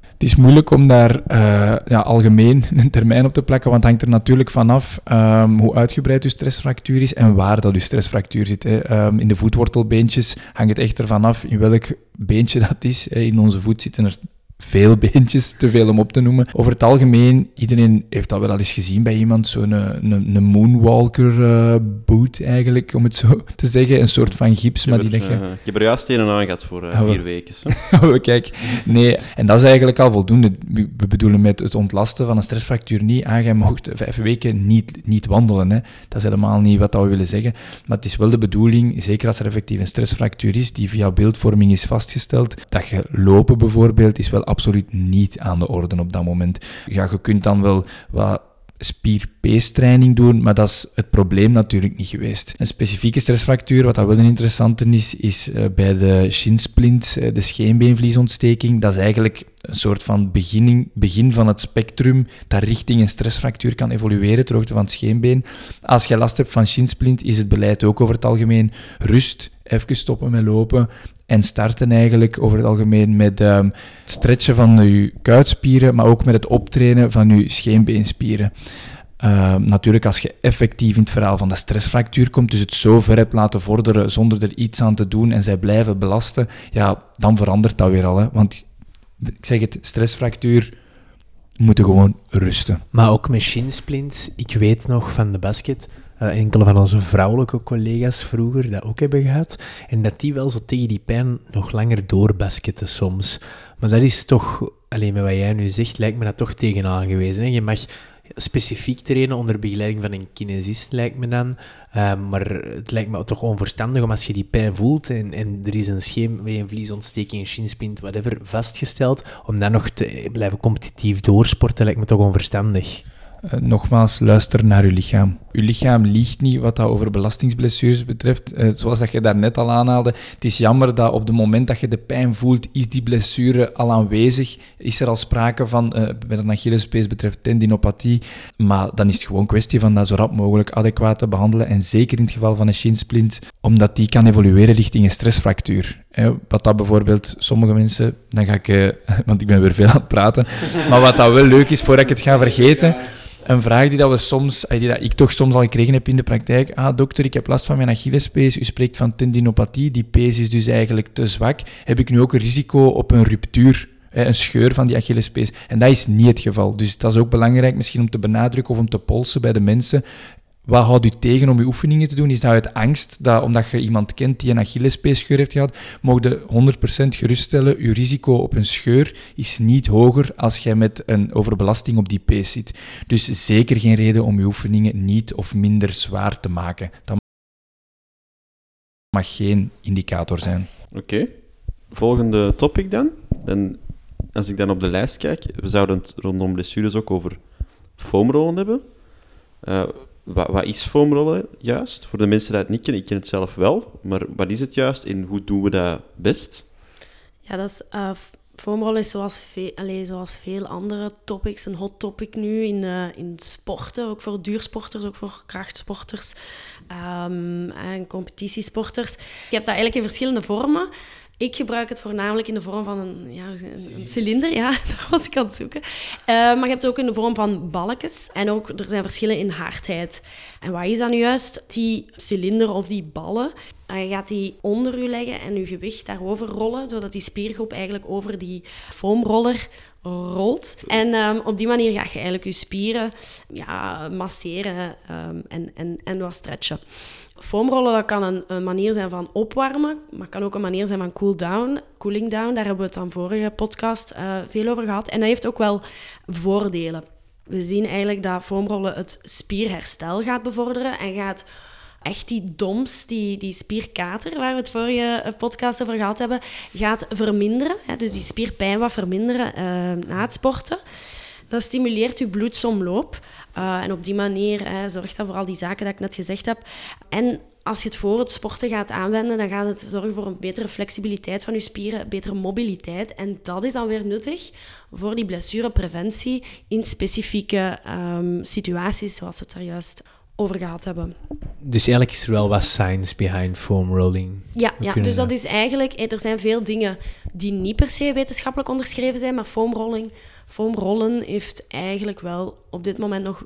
Het is moeilijk om daar uh, ja, algemeen een termijn op te plakken, want het hangt er natuurlijk vanaf um, hoe uitgebreid uw stressfractuur is en waar dat uw stressfractuur zit. Um, in de voetwortelbeentjes hangt het echt ervan af in welk beentje dat is. In onze voet zitten er veel beentjes, te veel om op te noemen. Over het algemeen, iedereen heeft dat wel al eens gezien bij iemand, zo'n een, een, een moonwalker uh, boot eigenlijk, om het zo te zeggen. Een soort van gips, maar die leg je... Uh, ik heb er juist een aan gehad voor uh, vier weken. oh, kijk, nee, en dat is eigenlijk al voldoende. We bedoelen met het ontlasten van een stressfractuur niet, ah, jij mocht vijf weken niet, niet wandelen. Hè. Dat is helemaal niet wat we willen zeggen. Maar het is wel de bedoeling, zeker als er effectief een stressfractuur is, die via beeldvorming is vastgesteld, dat je lopen bijvoorbeeld is wel absoluut niet aan de orde op dat moment. Ja, je kunt dan wel wat spier-peestraining doen, maar dat is het probleem natuurlijk niet geweest. Een specifieke stressfractuur, wat dat wel een interessante is, is uh, bij de shinsplint, uh, de scheenbeenvliesontsteking. Dat is eigenlijk een soort van beginning, begin van het spectrum dat richting een stressfractuur kan evolueren, ter hoogte van het scheenbeen. Als je last hebt van shinsplint, is het beleid ook over het algemeen rust, even stoppen met lopen en starten eigenlijk over het algemeen met um, het stretchen van je kuitspieren, maar ook met het optrainen van je scheenbeenspieren. Uh, natuurlijk, als je effectief in het verhaal van de stressfractuur komt, dus het zo ver hebt laten vorderen zonder er iets aan te doen en zij blijven belasten, ja, dan verandert dat weer al. Hè? Want ik zeg het, stressfractuur moeten gewoon rusten. Maar ook met shinsplints, ik weet nog van de basket, uh, enkele van onze vrouwelijke collega's vroeger dat ook hebben gehad. En dat die wel zo tegen die pijn nog langer doorbasketten soms. Maar dat is toch, alleen met wat jij nu zegt, lijkt me dat toch tegenaan gewezen. Hè? Je mag specifiek trainen onder begeleiding van een kinesist, lijkt me dan. Uh, maar het lijkt me toch onverstandig om als je die pijn voelt en, er is een scheenbeenvliesontsteking, een shinspint, whatever, vastgesteld, om dan nog te blijven competitief doorsporten, lijkt me toch onverstandig. Uh, nogmaals, luister naar uw lichaam. Uw lichaam liegt niet wat dat over belastingsblessures betreft. Uh, zoals dat je daarnet al aanhaalde, het is jammer dat op het moment dat je de pijn voelt, is die blessure al aanwezig. Is er al sprake van, uh, bij de Achillespees betreft tendinopathie. Maar dan is het gewoon kwestie van dat zo rap mogelijk adequaat te behandelen. En zeker in het geval van een shinsplint, omdat die kan evolueren richting een stressfractuur. wat dat bijvoorbeeld, sommige mensen, dan ga ik, want ik ben weer veel aan het praten, maar wat dat wel leuk is, voordat ik het ga vergeten een vraag die, dat we soms, die dat ik toch soms al gekregen heb in de praktijk. Ah, dokter, ik heb last van mijn Achillespees. U spreekt van tendinopathie. Die pees is dus eigenlijk te zwak. Heb ik nu ook een risico op een ruptuur? Een scheur van die Achillespees. En dat is niet het geval. Dus dat is ook belangrijk misschien om te benadrukken of om te polsen bij de mensen. Wat houdt u tegen om uw oefeningen te doen? Is dat uit angst, dat omdat je iemand kent die een Achillespeesscheur heeft gehad, mogen je 100% geruststellen, uw risico op een scheur is niet hoger als jij met een overbelasting op die pees zit. Dus zeker geen reden om uw oefeningen niet of minder zwaar te maken. Dat mag geen indicator zijn. Oké. Volgende topic dan. dan. Als ik dan op de lijst kijk, we zouden het rondom blessures ook over foamrollen hebben. Uh, wat, is foamrollen juist? Voor de mensen die het niet kennen, ik ken het zelf wel, maar wat is het juist en hoe doen we dat best? Ja, dat is, uh, foamrollen zoals, veel, allez, zoals veel andere topics een hot topic nu in, uh, in sporten, ook voor duursporters, ook voor krachtsporters um, en competitiesporters. Je hebt dat eigenlijk in verschillende vormen. Ik gebruik het voornamelijk in de vorm van een, ja, een, cilinder. Ja, dat was ik aan het zoeken. Uh, maar je hebt het ook in de vorm van balkjes. En ook, er zijn verschillen in hardheid. En wat is dan nu juist? Die cilinder of die ballen, uh, je gaat die onder u leggen en je gewicht daarover rollen, zodat die spiergroep eigenlijk over die foamroller rolt. En um, op die manier ga je eigenlijk je spieren ja, masseren um, en, en, en wat stretchen. Foamrollen dat kan een, een, manier zijn van opwarmen, maar kan ook een manier zijn van cool down, cooling down. Daar hebben we het dan vorige podcast uh, veel over gehad. En dat heeft ook wel voordelen. We zien eigenlijk dat foamrollen het spierherstel gaat bevorderen en gaat echt die doms, die, die spierkater, waar we het vorige podcast over gehad hebben, gaat verminderen. Hè, dus die spierpijn wat verminderen uh, na het sporten. Dat stimuleert je bloedsomloop. Uh, en op die manier uh, zorgt dat voor al die zaken dat ik net gezegd heb. En als je het voor het sporten gaat aanwenden, dan gaat het zorgen voor een betere flexibiliteit van je spieren, betere mobiliteit. En dat is dan weer nuttig voor die blessurepreventie in specifieke um, situaties, zoals we het daar juist over gehad hebben. Dus eigenlijk is er wel wat science behind foam rolling. Ja, ja dus dat is eigenlijk... Er zijn veel dingen die niet per se wetenschappelijk onderschreven zijn, maar foamrolling, foamrollen heeft eigenlijk wel op dit moment nog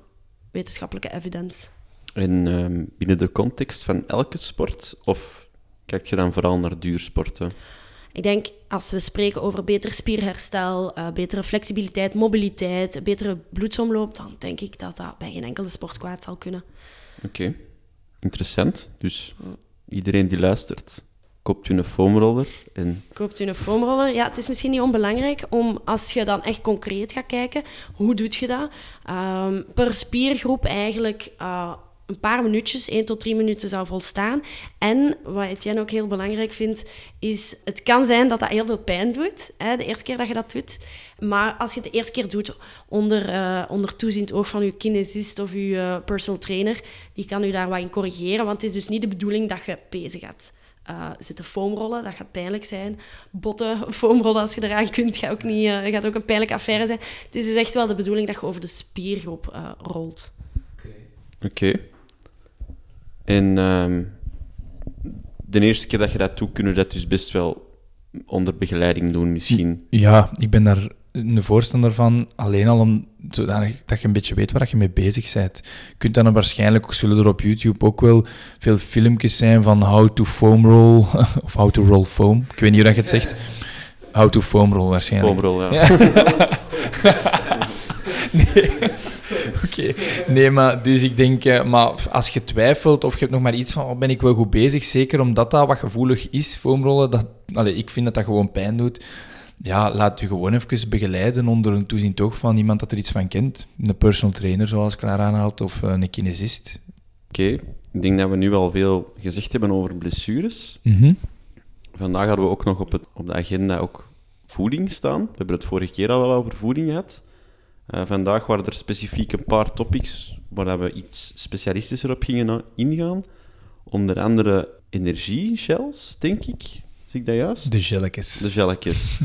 wetenschappelijke evidence. En um, binnen de context van elke sport? Of kijk je dan vooral naar duursporten? Ik denk, als we spreken over beter spierherstel, uh, betere flexibiliteit, mobiliteit, betere bloedsomloop, dan denk ik dat dat bij geen enkele sport kwaad zal kunnen. Oké, okay. interessant. Dus iedereen die luistert, koopt u een foamroller en... Koopt u een foamroller? Ja, het is misschien niet onbelangrijk om, als je dan echt concreet gaat kijken, hoe doet je dat? Um, per spiergroep eigenlijk... Uh, een paar minuutjes, 1 tot 3 minuten zou volstaan. En wat Etienne ook heel belangrijk vindt, is het kan zijn dat dat heel veel pijn doet, hè, de eerste keer dat je dat doet. Maar als je het de eerste keer doet onder, uh, onder toeziend oog van je kinesist of je uh, personal trainer, die kan u daar wat in corrigeren, want het is dus niet de bedoeling dat je pezen gaat. Uh, zitten foamrollen, dat gaat pijnlijk zijn. Botten, foamrollen als je eraan kunt, gaat ook, niet, gaat ook een pijnlijke affaire zijn. Het is dus echt wel de bedoeling dat je over de spiergroep rolt. Oké. En um, de eerste keer dat je dat doet, kunnen we dat dus best wel onder begeleiding doen, misschien. Ja, ik ben daar een voorstander van, alleen al om zodanig dat je een beetje weet waar je mee bezig bent. Je kunt dan waarschijnlijk, zullen er op YouTube ook wel veel filmpjes zijn van how to foam roll, of how to roll foam. Ik weet niet hoe dat je het zegt. How to foam roll waarschijnlijk. Foam roll, ja. ja. nee. Oké, nee, maar dus ik denk, uh, maar als je twijfelt of je hebt nog maar iets van, oh, ben ik wel goed bezig, zeker omdat dat wat gevoelig is, foamrollen, dat, allez, ik vind dat dat gewoon pijn doet. Ja, laat je gewoon even begeleiden onder een toeziend oog van iemand dat er iets van kent. Een personal trainer, zoals Klaar aanhaalt, of uh, een kinesist. Oké, okay. ik denk dat we nu al veel gezegd hebben over blessures. Mm -hmm. Vandaag hadden we ook nog op, het, op de agenda ook voeding staan. We hebben het vorige keer al wel over voeding gehad. Uh, vandaag waren er specifiek een paar topics waar we iets specialistischer op gingen ingaan. Onder andere energie-shells, denk ik. Zie ik dat juist? De gelletjes. De gelletjes.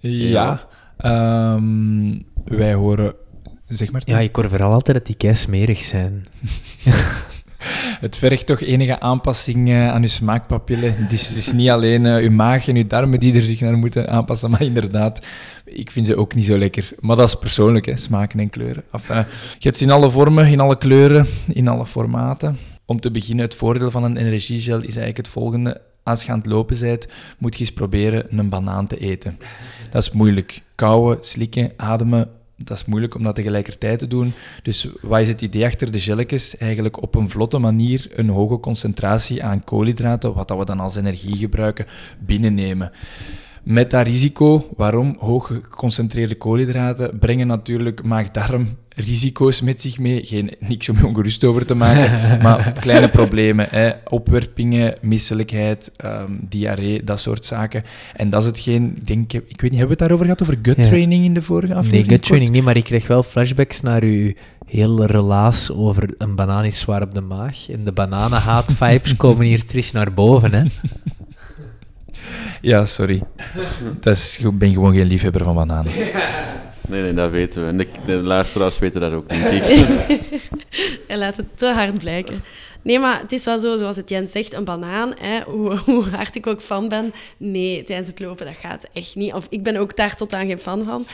ja, ja. Um, wij horen... Zeg maar. Ja, ik hoor vooral altijd dat die kei smerig zijn. het vergt toch enige aanpassing uh, aan uw smaakpapillen. Het is, niet alleen uh, uw maag en uw darmen die er zich naar moeten aanpassen, maar inderdaad, ik vind ze ook niet zo lekker. Maar dat is persoonlijk, hè, smaken en kleuren. Enfin, je hebt ze in alle vormen, in alle kleuren, in alle formaten. Om te beginnen, het voordeel van een energiegel is eigenlijk het volgende. Als je aan het lopen bent, moet je eens proberen een banaan te eten. Dat is moeilijk. Kauwen, slikken, ademen, dat is moeilijk om dat tegelijkertijd te doen. Dus wat is het idee achter de gelletjes? Eigenlijk op een vlotte manier een hoge concentratie aan koolhydraten, wat dat we dan als energie gebruiken, binnennemen. Met dat risico, waarom? Hoog geconcentreerde koolhydraten brengen natuurlijk maag-darm risico's met zich mee. Geen, niks om je ongerust over te maken, maar kleine problemen. Hè. Opwerpingen, misselijkheid, um, diarree, dat soort zaken. En dat is hetgeen, ik denk, ik weet niet, hebben we het daarover gehad, over gut training in de vorige aflevering? Nee, gut training niet, maar ik kreeg wel flashbacks naar uw heel relaas over een banaan is zwaar op de maag. En de bananenhaat-vibes komen hier terug naar boven, hè. Ja, sorry. Dat is, ik ben gewoon geen liefhebber van bananen. Nee, nee, dat weten we. En de, de luisteraars weten dat ook, denk ik. Hij laat het te hard blijken. Nee, maar het is wel zo, zoals het Jens zegt, een banaan. Hè, hoe, hoe hard ik ook fan ben, nee, tijdens het lopen, dat gaat echt niet. Of ik ben ook daar totaal geen fan van.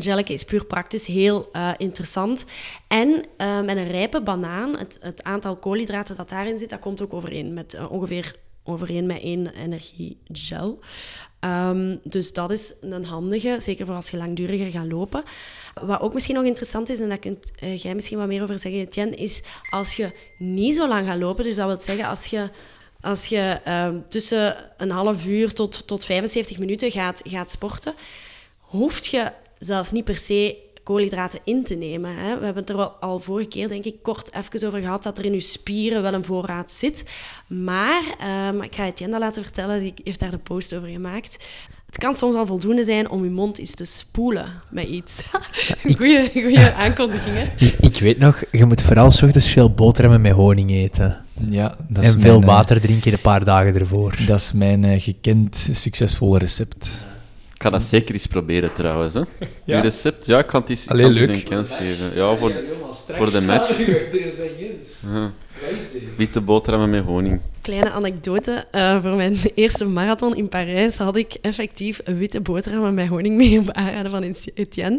Gelletje is puur praktisch heel uh, interessant. En uh, met een rijpe banaan, het, het, aantal koolhydraten dat daarin zit, dat komt ook overeen met uh, ongeveer overeen met één energiegel. Um, dus dat is een handige, zeker voor als je langduriger gaat lopen. Wat ook misschien nog interessant is, en daar kunt uh, jij misschien wat meer over zeggen, Etienne, is als je niet zo lang gaat lopen, dus dat wil zeggen als je, als je uh, tussen een half uur tot, tot 75 minuten gaat, gaat sporten, hoeft je zelfs niet per se koolhydraten in te nemen. Hè. We hebben het er al, al vorige keer, denk ik, kort even over gehad dat er in je spieren wel een voorraad zit. Maar um, ik ga Etienne laten vertellen, die heeft daar de post over gemaakt. Het kan soms al voldoende zijn om je mond eens te spoelen met iets. Ja, goeie, goeie aankondiging, hè? Ik, ik, weet nog, je moet vooral s ochtends veel boterhammen met honing eten. Ja, dat en veel mijn, water drinken een paar dagen ervoor. Dat is mijn uh, gekend succesvolle recept. Ik ga dat zeker eens proberen trouwens. Hè. Ja. Uw recept, ja, ik kan het eens, Allee, kan leuk. een kans geven. Ja, voor, voor de match. Ja. Witte boterhammen met honing. Kleine anekdote. Uh, voor mijn eerste marathon in Parijs had ik effectief een witte boterhammen met honing mee op aanraden van Etienne.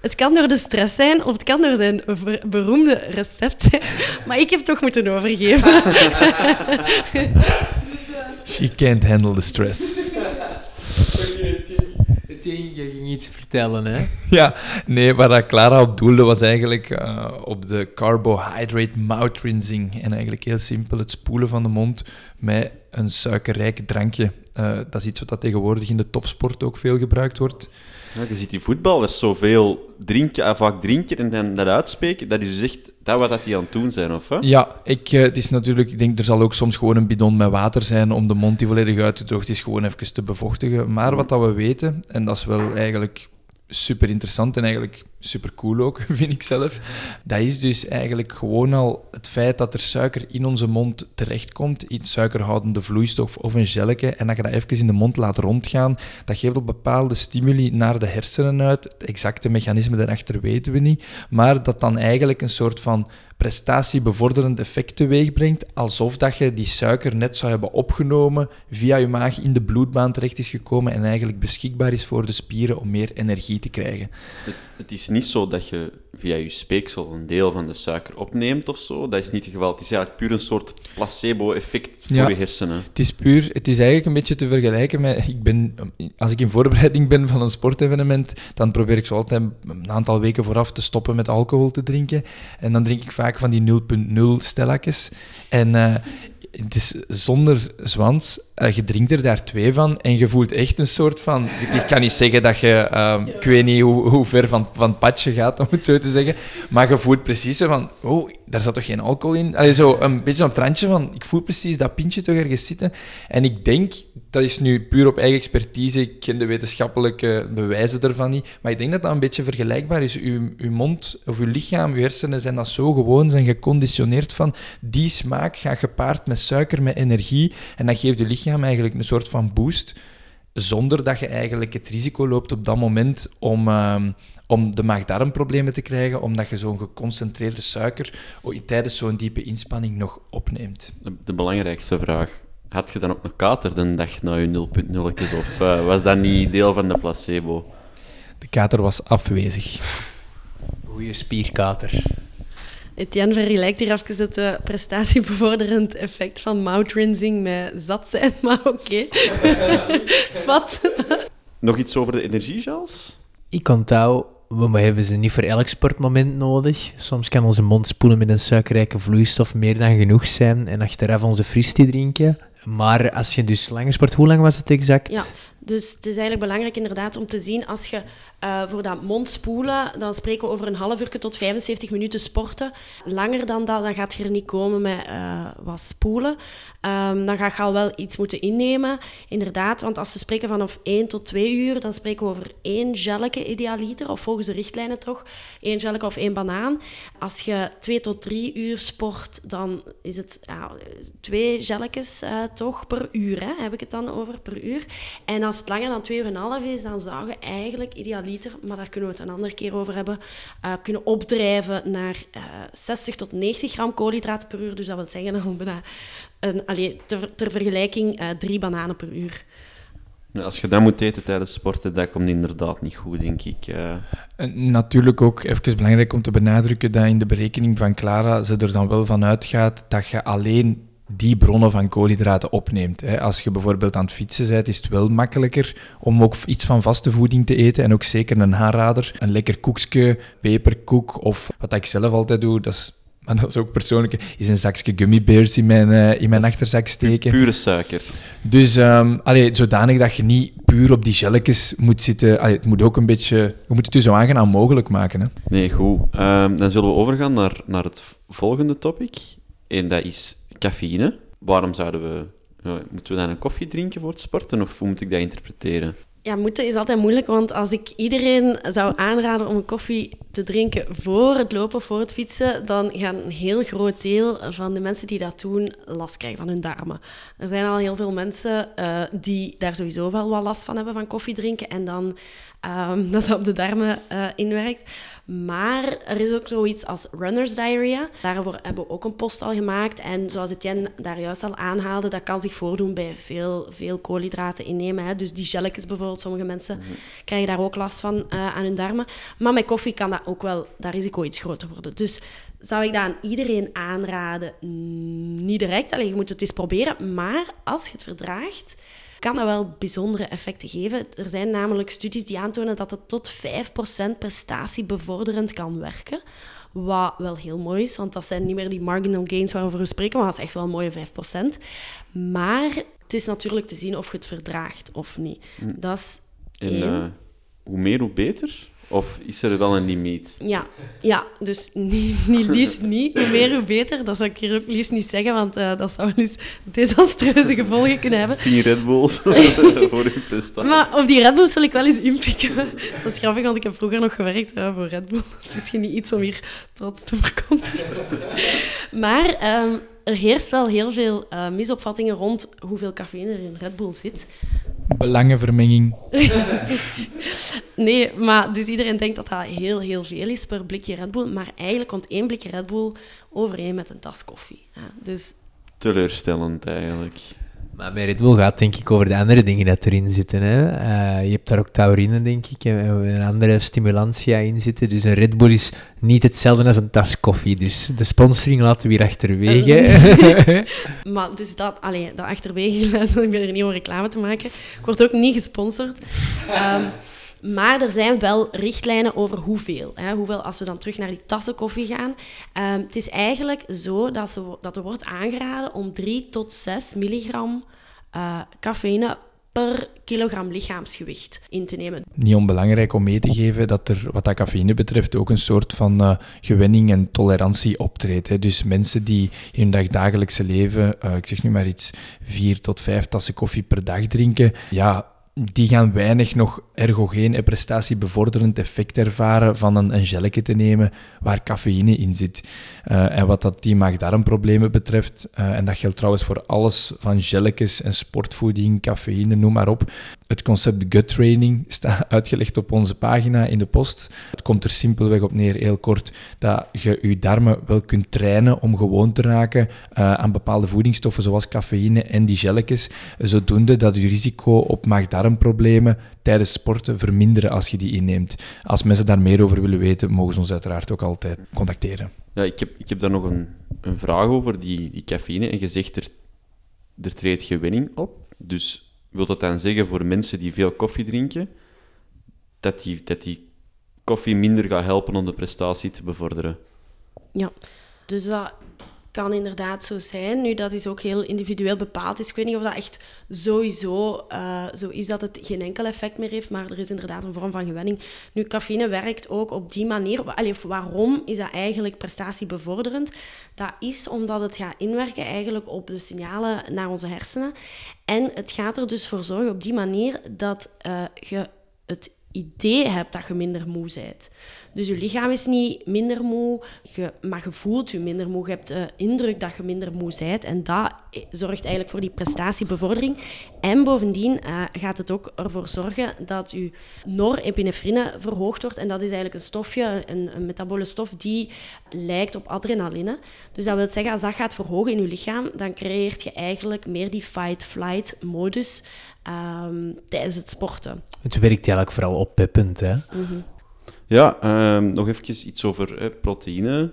Het kan door de stress zijn of het kan door zijn beroemde recept zijn, maar ik heb toch moeten overgeven. She can't handle the stress. Je ging iets vertellen, hè? Ja, nee, waar Clara op doelde was eigenlijk uh, op de carbohydrate mouth rinsing. En eigenlijk heel simpel het spoelen van de mond met een suikerrijk drankje. Uh, dat is iets wat tegenwoordig in de topsport ook veel gebruikt wordt. Ja, je ziet die voetballers zoveel drinken, vaak drinken en dan dat uitspreken. Dat is dus echt dat wat die aan het doen zijn, of? Ja, ik, uh, het is natuurlijk, ik denk er zal ook soms gewoon een bidon met water zijn om de mond die volledig uit te drogen is, gewoon even te bevochtigen. Maar wat dat we weten, en dat is wel eigenlijk super interessant en eigenlijk super cool ook, vind ik zelf. Dat is dus eigenlijk gewoon al het feit dat er suiker in onze mond terechtkomt, iets suikerhoudende vloeistof of een gelletje, en dat je dat even in de mond laat rondgaan, dat geeft op bepaalde stimuli naar de hersenen uit. Het exacte mechanisme daarachter weten we niet, maar dat dan eigenlijk een soort van prestatiebevorderend effect teweeg brengt, alsof dat je die suiker net zou hebben opgenomen, via je maag in de bloedbaan terecht is gekomen en eigenlijk beschikbaar is voor de spieren om meer energie te krijgen. Het, het is niet zo dat je via je speeksel een deel van de suiker opneemt of zo. Dat is niet het geval. Het is eigenlijk puur een soort placebo-effect voor Ja. je hersenen. Het is puur, het is eigenlijk een beetje te vergelijken met, ik ben, als ik in voorbereiding ben van een sportevenement, dan probeer ik zo altijd een aantal weken vooraf te stoppen met alcohol te drinken. En dan drink ik vaak van die 0.0 stellakjes. En eh, het is zonder zwans, eh, je drinkt er daar twee van en je voelt echt een soort van... Ik kan niet zeggen dat je, ehm, ik weet niet hoe, hoe ver van, van het padje gaat, om het zo te zeggen, maar je voelt precies zo van, oh, daar zat toch geen alcohol in? Allee, zo een beetje op het randje van, ik voel precies dat pintje toch ergens zitten. En ik denk, dat is nu puur op eigen expertise, ik ken de wetenschappelijke bewijzen ervan niet, maar ik denk dat dat een beetje vergelijkbaar is. Uw, uw mond of uw lichaam, uw hersenen zijn dat zo gewoon, zijn geconditioneerd van, die smaak gaat gepaard met suiker, met energie, en dat geeft je lichaam eigenlijk een soort van boost, zonder dat je eigenlijk het risico loopt op dat moment om, ehm, om de maag-darmproblemen te krijgen, omdat je zo'n geconcentreerde suiker oh, tijdens zo'n diepe inspanning nog opneemt. De, de belangrijkste vraag. Had je dan ook een kater de dag na je 0.0 of eh, was dat niet deel van de placebo? De kater was afwezig. Goeie spierkater. Etienne vergelijkt hier even het uh, prestatiebevorderend effect van mouth rinsing met zat zijn, maar oké. Zwat. Nog iets over de energiegels? Ik onthoud, we hebben ze niet voor elk sportmoment nodig. Soms kan onze mond spoelen met een suikerrijke vloeistof meer dan genoeg zijn en achteraf onze fristie drinken. Maar als je dus langer sport, hoe lang was het exact? Ja, Dus het is eigenlijk belangrijk inderdaad om te zien, als je uh, voor dat mondspoelen, dan spreken we over een half uur tot 75 minuten sporten. Langer dan dat, dan gaat je er niet komen met uh, wat spoelen. Um, dan ga je al wel iets moeten innemen, inderdaad. Want als we spreken vanaf 1 tot 2 uur, dan spreken we over één gelletje idealiter, of volgens de richtlijnen toch, één gelletje of één banaan. Als je 2 tot 3 uur sport, dan is het ja, twee gelletjes uh, toch per uur, hè, heb ik het dan over, per uur. En als het langer dan 2 uur en een half is, dan zou je eigenlijk idealiter, maar daar kunnen we het een andere keer over hebben, uh, kunnen opdrijven naar uh, 60 tot 90 gram koolhydraten per uur. Dus dat wil zeggen bijna een, allee, ter, ter vergelijking uh, drie bananen per uur. Als je dat moet eten tijdens sporten, dat komt inderdaad niet goed, denk ik. Uh... Natuurlijk ook even belangrijk om te benadrukken dat in de berekening van Clara ze er dan wel van uitgaat dat je alleen die bronnen van koolhydraten opneemt. Als je bijvoorbeeld aan het fietsen bent, is het wel makkelijker om ook iets van vaste voeding te eten en ook zeker een haarrader, een lekker koekje, peperkoek of wat ik zelf altijd doe, dat is maar dat is ook persoonlijk, is een zakje gummibears in mijn, uh, in mijn achterzak steken. Pure suiker. Dus um, allee, zodanig dat je niet puur op die gelletjes moet zitten. Allee, het moet ook een beetje, je moet het dus zo aangenaam mogelijk maken. Hè. Nee, goed. Um, dan zullen we overgaan naar, naar het volgende topic. En dat is cafeïne. Waarom zouden we, moeten we dan een koffie drinken voor het sporten? Of hoe moet ik dat interpreteren? Ja, moeten is altijd moeilijk, want als ik iedereen zou aanraden om een koffie te drinken voor het lopen voor het fietsen, dan gaan een heel groot deel van de mensen die dat doen last krijgen van hun darmen. Er zijn al heel veel mensen uh, die daar sowieso wel wat last van hebben van koffie drinken en dan um, dat op de darmen uh, inwerkt. Maar er is ook zoiets als runner's diarrhea. Daarvoor hebben we ook een post al gemaakt. En zoals Etienne daar juist al aanhaalde, dat kan zich voordoen bij veel, veel koolhydraten innemen. Hè. Dus die gelletjes bijvoorbeeld, sommige mensen mm krijgen daar ook last van uh, aan hun darmen. Maar met koffie kan dat ook wel, dat risico iets groter worden. Dus zou ik dat aan iedereen aanraden? Niet direct, alleen je moet het eens proberen. Maar als je het verdraagt, kan dat wel bijzondere effecten geven. Er zijn namelijk studies die aantonen dat het tot 5% prestatiebevorderend kan werken. Wat wel heel mooi is, want dat zijn niet meer die marginal gains waarover we spreken, maar dat is echt wel een mooie 5%. Maar het is natuurlijk te zien of je het verdraagt of niet. Hm. Dat is en, uh, hoe meer, hoe beter? Of is er wel een limiet? Ja, ja dus niet, niet liefst niet. Hoe meer, hoe beter. Dat zou ik hier ook liefst niet zeggen, want uh, dat zou wel eens desastreuze gevolgen kunnen hebben. Tien Red Bulls voor uw prestatie. Maar op die Red Bulls zal ik wel eens inpikken. Dat is grappig, want ik heb vroeger nog gewerkt uh, voor Red Bull. Dat is misschien niet iets om hier trots te verkondigen. Maar um, er heerst wel heel veel uh, misopvattingen rond hoeveel cafeïne er in Red Bull zit. Belangenvermenging. nee, maar dus iedereen denkt dat dat heel, heel veel is per blikje Red Bull. Maar eigenlijk komt één blikje Red Bull overeen met een tas koffie. Ja, dus... Teleurstellend eigenlijk. Maar bij Red Bull gaat denk ik over de andere dingen dat erin zitten. Hè? Uh, je hebt daar ook taurine, denk ik, en een andere stimulantia in zitten. Dus een Red Bull is niet hetzelfde als een tas koffie. Dus de sponsoring laten we hier achterwege. maar dus dat, allee, dat achterwege, ik ben er niet om reclame te maken. Ik word ook niet gesponsord. Um, maar er zijn wel richtlijnen over hoeveel. Hè, hoeveel als we dan terug naar die tassen koffie gaan. Um, het is eigenlijk zo dat, ze, dat er wordt aangeraden om 3 tot 6 milligram uh, cafeïne per kilogram lichaamsgewicht in te nemen. Niet onbelangrijk om mee te geven dat er, wat dat cafeïne betreft, ook een soort van uh, gewenning en tolerantie optreedt. Dus mensen die in hun dagelijkse leven, uh, ik zeg nu maar iets, vier tot vijf tassen koffie per dag drinken, ja, die gaan weinig nog ergogeen en prestatiebevorderend effect ervaren van een, een gelletje te nemen waar cafeïne in zit. Uh, en wat dat die maag-darmproblemen betreft, uh, en dat geldt trouwens voor alles van gelletjes en sportvoeding, cafeïne, noem maar op. Het concept gut training staat uitgelegd op onze pagina in de post. Het komt er simpelweg op neer, heel kort, dat je je darmen wel kunt trainen om gewoon te raken uh, aan bepaalde voedingsstoffen zoals cafeïne en die gelletjes, zodoende dat je risico op maag-darmproblemen tijdens sporten verminderen als je die inneemt. Als mensen daar meer over willen weten, mogen ze ons uiteraard ook altijd contacteren. Ja, ik heb, ik heb daar nog een, een vraag over, die, die cafeïne. En je zegt, er, er treedt gewinning op. Dus wil dat dan zeggen voor mensen die veel koffie drinken, dat die, dat die koffie minder gaat helpen om de prestatie te bevorderen? Ja, dus dat kan inderdaad zo zijn. Nu, dat is ook heel individueel bepaald. Dus ik weet niet of dat echt sowieso uh, zo is dat het geen enkel effect meer heeft, maar er is inderdaad een vorm van gewenning. Nu, cafeïne werkt ook op die manier. Allee, waarom is dat eigenlijk prestatiebevorderend? Dat is omdat het gaat inwerken eigenlijk op de signalen naar onze hersenen. En het gaat er dus voor zorgen op die manier dat uh, je het idee hebt dat je minder moe bent. Dus je lichaam is niet minder moe, maar je voelt je minder moe. Je hebt de indruk dat je minder moe bent. En dat zorgt eigenlijk voor die prestatiebevordering. En bovendien uh, gaat het ook ervoor zorgen dat je norepinefrine verhoogd wordt. En dat is eigenlijk een stofje, een, een metabole stof, die lijkt op adrenaline. Dus dat wil zeggen, als dat gaat verhogen in je lichaam, dan creëert je eigenlijk meer die fight-flight-modus um, tijdens het sporten. Het werkt eigenlijk vooral oppeppend, hè? Mm Ja, um, nog even iets over eh, proteïne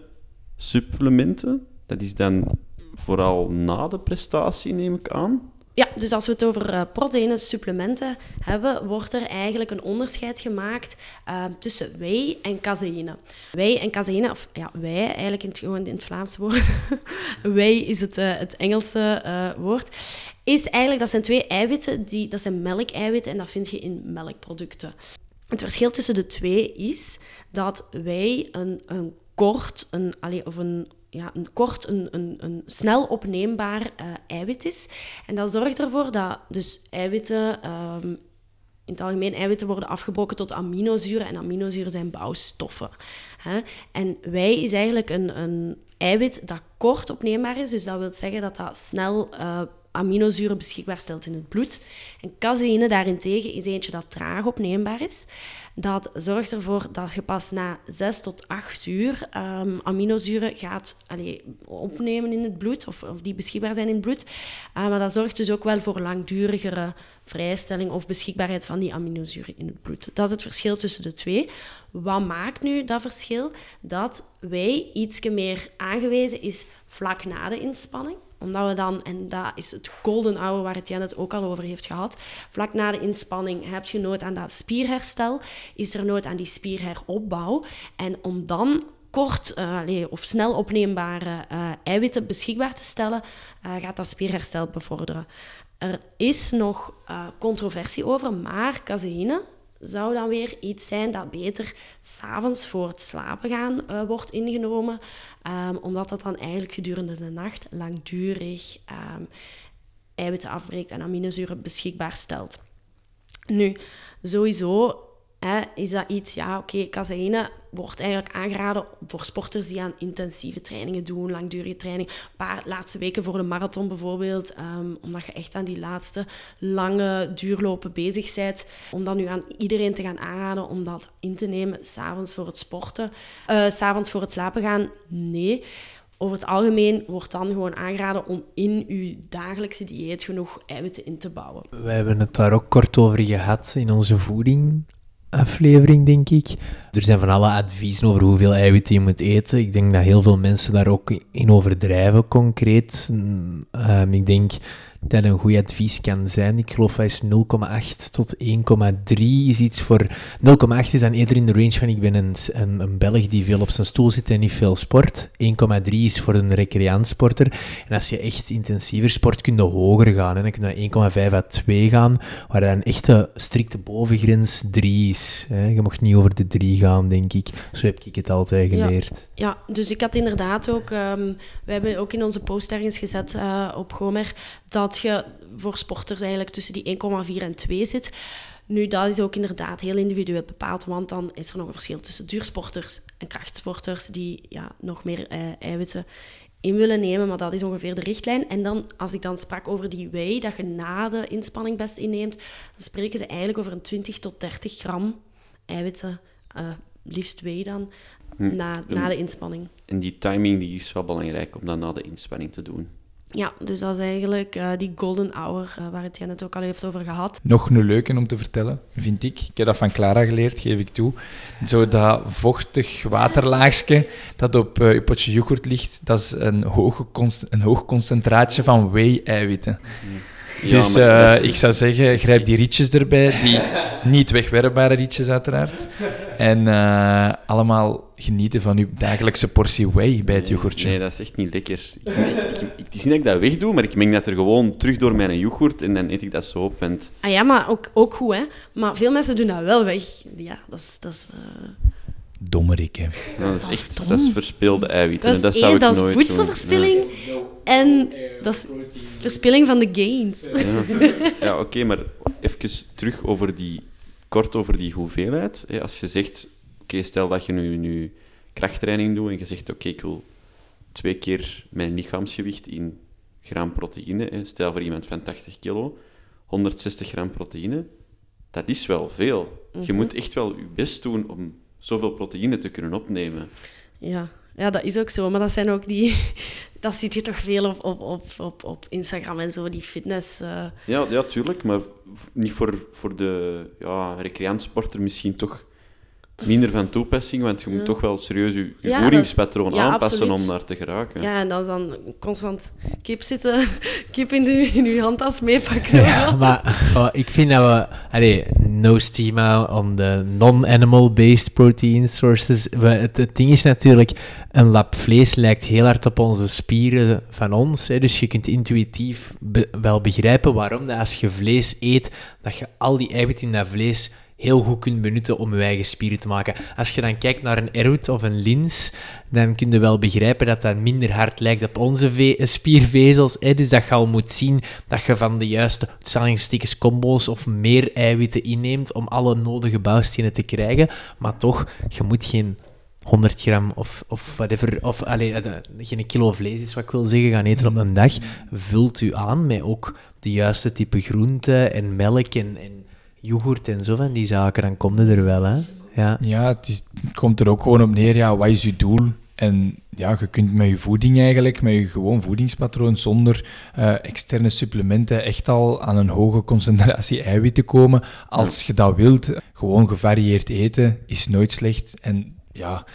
supplementen. Dat is dan vooral na de prestatie, neem ik aan. Ja, dus als we het over uh, proteïne supplementen hebben, wordt er eigenlijk een onderscheid gemaakt uh, tussen whey en caseïne. Whey en caseïne, of ja, wij eigenlijk in het, gewoon in het Vlaams woord. whey is het, uh, het Engelse woord. Is eigenlijk, dat zijn twee eiwitten, die, dat zijn melkeiwitten en dat vind je in melkproducten. Het verschil tussen de twee is dat wij een, een kort, een, allee, of een ja, een kort, een, een, een snel opneembaar uh, eiwit is. En dat zorgt ervoor dat dus eiwitten, um, in het algemeen eiwitten worden afgebroken tot aminozuren. En aminozuren zijn bouwstoffen. Hè? En wij is eigenlijk een, een eiwit dat kort opneembaar is. Dus dat wil zeggen dat dat snel uh, aminozuren beschikbaar stelt in het bloed. En caseïne daarentegen is eentje dat traag opneembaar is. Dat zorgt ervoor dat je pas na 6 tot 8 uur um, aminozuren gaat allee, opnemen in het bloed, of, of, die beschikbaar zijn in het bloed. Uh, maar dat zorgt dus ook wel voor langdurigere vrijstelling of beschikbaarheid van die aminozuren in het bloed. Dat is het verschil tussen de twee. Wat maakt nu dat verschil? Dat wij iets meer aangewezen is vlak na de inspanning omdat we dan, en dat is het golden hour waar het Jan het ook al over heeft gehad, vlak na de inspanning heb je nood aan dat spierherstel, is er nood aan die spierheropbouw. En om dan kort uh, of snel opneembare uh, eiwitten beschikbaar te stellen, uh, gaat dat spierherstel bevorderen. Er is nog controversie over, maar caseïne, zou dan weer iets zijn dat beter s'avonds voor het slapen gaan uh, wordt ingenomen, um, omdat dat dan eigenlijk gedurende de nacht langdurig um, eiwitten afbreekt en aminozuren beschikbaar stelt. Nu, sowieso is dat iets, ja, oké, caseïne wordt eigenlijk aangeraden voor sporters die aan intensieve trainingen doen, langdurige training. Een paar laatste weken voor de marathon bijvoorbeeld, um, omdat je echt aan die laatste lange duurlopen bezig bent. Om dan nu aan iedereen te gaan aanraden om dat in te nemen s'avonds voor het sporten. Uh, s'avonds voor het slapen gaan, nee. Over het algemeen wordt dan gewoon aangeraden om in je dagelijkse dieet genoeg eiwitten in te bouwen. We hebben het daar ook kort over gehad in onze voeding aflevering, denk ik. Er zijn van alle adviezen over hoeveel eiwitten je moet eten. Ik denk dat heel veel mensen daar ook in overdrijven, concreet. Um, ik denk dat een goed advies kan zijn. Ik geloof dat is 0,8 tot 1,3 is iets voor... 0,8 is dan eerder in de range van ik ben een, een, een, Belg die veel op zijn stoel zit en niet veel sport. 1,3 is voor een recreantsporter. En als je echt intensiever sport, kun je hoger gaan. Hè. Dan kun je naar 1,5 à 2 gaan, waar dan een echte strikte bovengrens 3 is. Hè. Je mag niet over de 3 gaan, denk ik. Zo heb ik het altijd geleerd. Ja, ja dus ik had inderdaad ook... Um, we hebben ook in onze post ergens gezet uh, op Gomer dat je voor sporters eigenlijk tussen die 1,4 en 2 zit. Nu, dat is ook inderdaad heel individueel bepaald, want dan is er nog een verschil tussen duursporters en krachtsporters die ja, nog meer eh, eiwitten in willen nemen, maar dat is ongeveer de richtlijn. En dan, als ik dan sprak over die whey, dat je na de inspanning best inneemt, dan spreken ze eigenlijk over een 20 tot 30 gram eiwitten, uh, liefst whey dan, hm. na, na de inspanning. En die timing die is wel belangrijk om dat na de inspanning te doen. Ja, dus dat is eigenlijk uh, die golden hour uh, waar het net ook al heeft over gehad. Nog een leuke om te vertellen, vind ik. Ik heb dat van Clara geleerd, geef ik toe. Zo dat vochtig waterlaagje dat op uh, je potje yoghurt ligt, dat is een, hoge een hoog concentraatje van whey-eiwitten. Ja, dus ik zou zeggen, grijp die rietjes erbij. Die niet wegwerpbare rietjes uiteraard. En eh, allemaal genieten van uw dagelijkse portie whey bij het yoghurtje. Nee, dat is echt niet lekker. Ik, ik, ik, ik- het is niet dat ik dat wegdoe, maar ik meng dat er gewoon terug door mijn yoghurt en dan eet ik dat zo op. En Ah ja, maar ook, ook goed, hè. Maar veel mensen doen dat wel weg. Ja, dat is... Dat is, eh, Dommerik, hè. dat is echt dat is verspeelde eiwitten. dat en dat zou ik dat is nooit doen. voedselverspilling en dat is verspilling van de gains. Ja, ja. Oké, maar even terug over die, kort over die hoeveelheid. Hè, Als je zegt, oké, stel dat je nu, nu krachttraining doet en je zegt, oké, ik wil twee keer mijn lichaamsgewicht in gram proteïne. Hè. Stel voor iemand van 80 kilo, 160 gram proteïne. Dat is wel veel. Je Mhm. moet echt wel je best doen om zoveel proteïne te kunnen opnemen. Ja. ja, dat is ook zo. Maar dat zijn ook die... Dat ziet je toch veel op, op, op, op, op Instagram en zo, die fitness... eh, Ja, ja tuurlijk, maar niet voor, voor de ja, recreantsporter misschien toch minder van toepassing, want je moet Ja. toch wel serieus je, je Ja, dat- voedingspatroon ja, aanpassen absoluut. om daar te geraken. Ja, en dat is dan constant kip zitten, kip in, de, in uw handtas meepakken. Ja, maar oh, ik vind dat we... Allee, no stigma on the non-animal-based protein sources. We, het, het ding is natuurlijk, een lap vlees lijkt heel hard op onze spieren van ons. Hè, dus je kunt intuïtief be- wel begrijpen waarom dat als je vlees eet, dat je al die eiwitten in dat vlees heel goed kunt benutten om je eigen spieren te maken. Als je dan kijkt naar een erwt of een lins, dan kun je wel begrijpen dat dat minder hard lijkt op onze ve- spiervezels. Hè? Dus dat je al moet zien dat je van de juiste stikjes combo's of meer eiwitten inneemt om alle nodige bouwstenen te krijgen. Maar toch, je moet geen 100 gram of, of whatever, of eh, geen kilo vlees is wat ik wil zeggen, gaan eten op een dag. Vult u aan met ook de juiste type groenten en melk en, en yoghurt en zo van die zaken, dan komt het er wel, hè. Ja. Ja, het, is, komt er ook gewoon op neer, ja, wat is je doel? En ja, je kunt met je voeding eigenlijk, met je gewoon voedingspatroon, zonder eh, externe supplementen, echt al aan een hoge concentratie eiwitten komen. Als je dat wilt, gewoon gevarieerd eten is nooit slecht. En ja,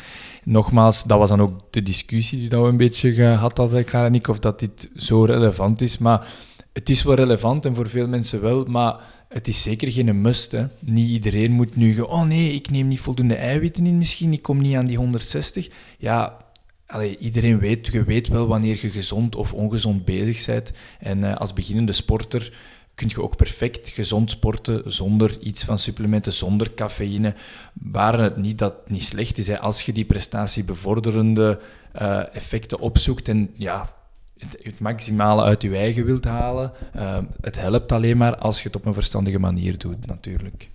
nogmaals, dat was dan ook de discussie die dat we een beetje gehad hadden, Clara en ik, of dat dit zo relevant is. Maar het is wel relevant en voor veel mensen wel, maar het is zeker geen must. Hè. Niet iedereen moet nu gaan, oh nee, ik neem niet voldoende eiwitten in misschien, ik kom niet aan die 160. Ja, allee, iedereen weet, je weet wel wanneer je gezond of ongezond bezig bent. En eh, als beginnende sporter kun je ook perfect gezond sporten zonder iets van supplementen, zonder cafeïne. Waren het niet dat niet slecht is, als je die prestatiebevorderende eh, effecten opzoekt en ja, het, het maximale uit je eigen wilt halen. eh, het helpt alleen maar als je het op een verstandige manier doet, natuurlijk.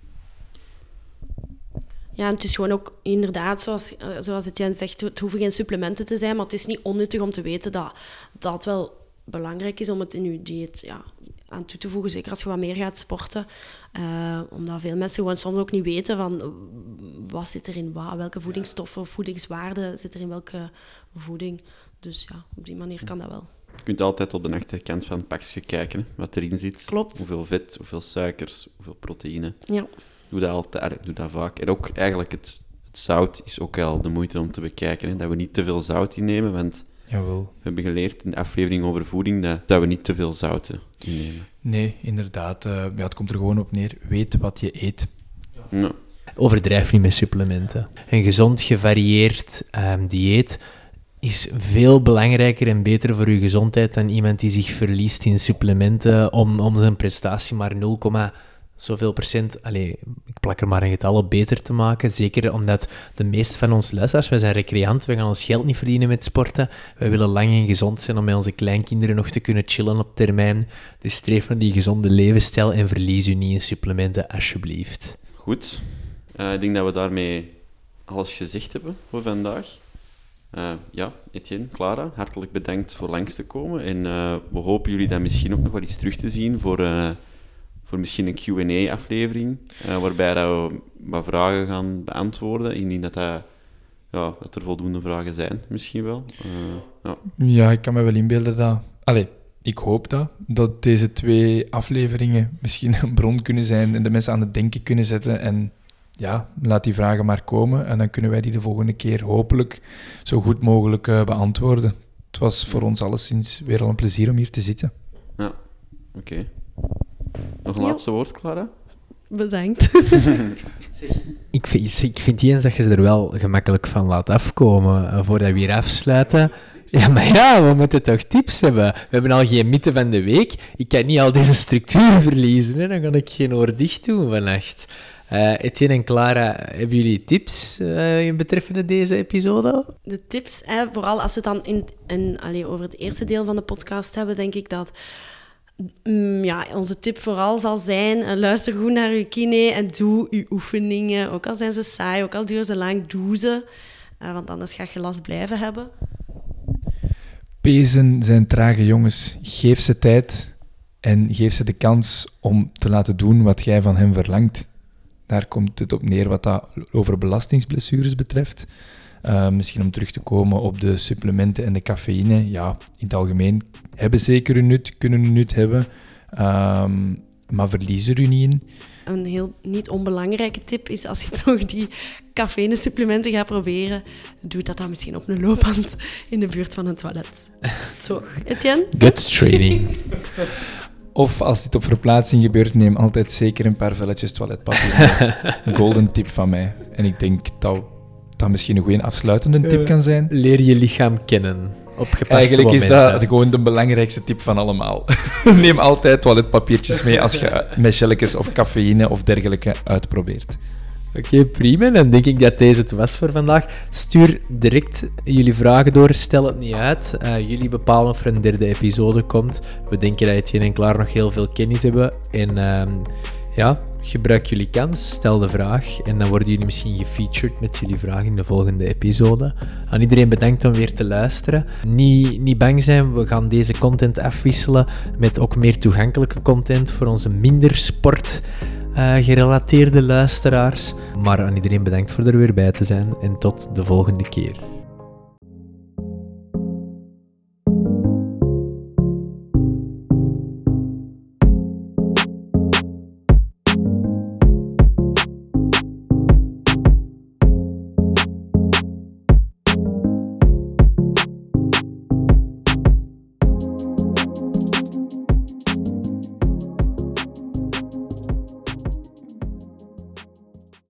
Ja, het is gewoon ook inderdaad, zoals, eh, zoals Etienne zegt, het hoeven geen supplementen te zijn, maar het is niet onnuttig om te weten dat dat wel belangrijk is om het in je dieet ja, aan toe te voegen, zeker als je wat meer gaat sporten. Eh, omdat veel mensen gewoon soms ook niet weten van wat zit er in wat, welke voedingsstoffen of voedingswaarden zit er in welke voeding. Dus ja, op die manier kan dat wel. Je kunt altijd op de achterkant van het pakje kijken, hè, wat erin zit. Klopt. Hoeveel vet, hoeveel suikers, hoeveel proteïne. Ja. Doe dat altijd, doe dat vaak. En ook eigenlijk het, het zout is ook wel de moeite om te bekijken. Hè, dat we niet te veel zout innemen, want Jawel. we hebben geleerd in de aflevering over voeding dat, dat we niet te veel zouten innemen. Nee, inderdaad. eh, ja, het komt er gewoon op neer. Weet wat je eet. Ja. Overdrijf niet met supplementen. Een gezond, gevarieerd ehm, dieet is veel belangrijker en beter voor je gezondheid dan iemand die zich verliest in supplementen om, om zijn prestatie maar 0, zoveel procent, allee, ik plak er maar een getal op, beter te maken. Zeker omdat de meeste van ons luisteraars, wij zijn recreant, we gaan ons geld niet verdienen met sporten. Wij willen lang en gezond zijn om met onze kleinkinderen nog te kunnen chillen op termijn. Dus streef naar die gezonde levensstijl en verlies u niet in supplementen, alsjeblieft. Goed. Eh, ik denk dat we daarmee alles gezegd hebben voor vandaag. Eh, ja, Etienne, Clara, hartelijk bedankt voor langs te komen. En eh, we hopen jullie dan misschien ook nog wel eens terug te zien voor, eh, voor misschien een Q&A-aflevering, waarbij dat we wat vragen gaan beantwoorden, indien dat, dat, ja, dat er voldoende vragen zijn, misschien wel. Ja. Ja, ik kan me wel inbeelden dat... Allee, ik hoop dat, dat deze twee afleveringen misschien een bron kunnen zijn en de mensen aan het denken kunnen zetten. En ja, laat die vragen maar komen en dan kunnen wij die de volgende keer hopelijk zo goed mogelijk eh, beantwoorden. Het was voor ons alleszins weer al een plezier om hier te zitten. Oké. Nog een Ja. laatste woord, Clara? Bedankt. Ik vind, ik vind eens dat je ze er wel gemakkelijk van laat afkomen. eh, Voordat we hier afsluiten. Ja, maar ja, we moeten toch tips hebben. We hebben al geen mythe van de week. Ik kan niet al deze structuur verliezen. Hè? Dan kan ik geen oor dicht doen vannacht. Eh Etienne en Clara, hebben jullie tips eh betreffende deze episode? De tips, hè, vooral als we het dan in, in, allee, over het eerste deel van de podcast hebben, denk ik dat mm, ja, onze tip vooral zal zijn, eh, luister goed naar je kine en doe je oefeningen. Ook al zijn ze saai, ook al duren ze lang, doe ze. Eh, want anders ga je last blijven hebben. Pezen zijn trage jongens. Geef ze tijd en geef ze de kans om te laten doen wat jij van hen verlangt. Daar komt het op neer wat dat over belastingsblessures betreft. Uh, misschien om terug te komen op de supplementen en de cafeïne. Ja, in het algemeen hebben zeker een nut, kunnen een nut hebben. Um, maar verlies er u niet in. Een heel niet onbelangrijke tip is als je toch die cafeïne-supplementen gaat proberen, doe dat dan misschien op een loopband in de buurt van een toilet. Zo, Etienne? Gut training. Of als dit op verplaatsing gebeurt, neem altijd zeker een paar velletjes toiletpapier. Golden tip van mij. En ik denk dat dat misschien een goede afsluitende tip kan zijn. Leer je lichaam kennen. Op Eigenlijk is momenten. dat gewoon de belangrijkste tip van allemaal. Neem altijd toiletpapiertjes mee als je met of cafeïne of dergelijke uitprobeert. Oké, prima. Dan denk ik dat deze het was voor vandaag. Stuur direct jullie vragen door. Stel het niet uit. Uh, jullie bepalen of er een derde episode komt. We denken dat Etienne en Klaar nog heel veel kennis hebben. En uh, ja, gebruik jullie kans. Stel de vraag. En dan worden jullie misschien gefeatured met jullie vraag in de volgende episode. Aan iedereen bedankt om weer te luisteren. Niet, niet bang zijn, we gaan deze content afwisselen met ook meer toegankelijke content voor onze minder sport. Uh, gerelateerde luisteraars. Maar aan iedereen bedankt voor er weer bij te zijn en tot de volgende keer.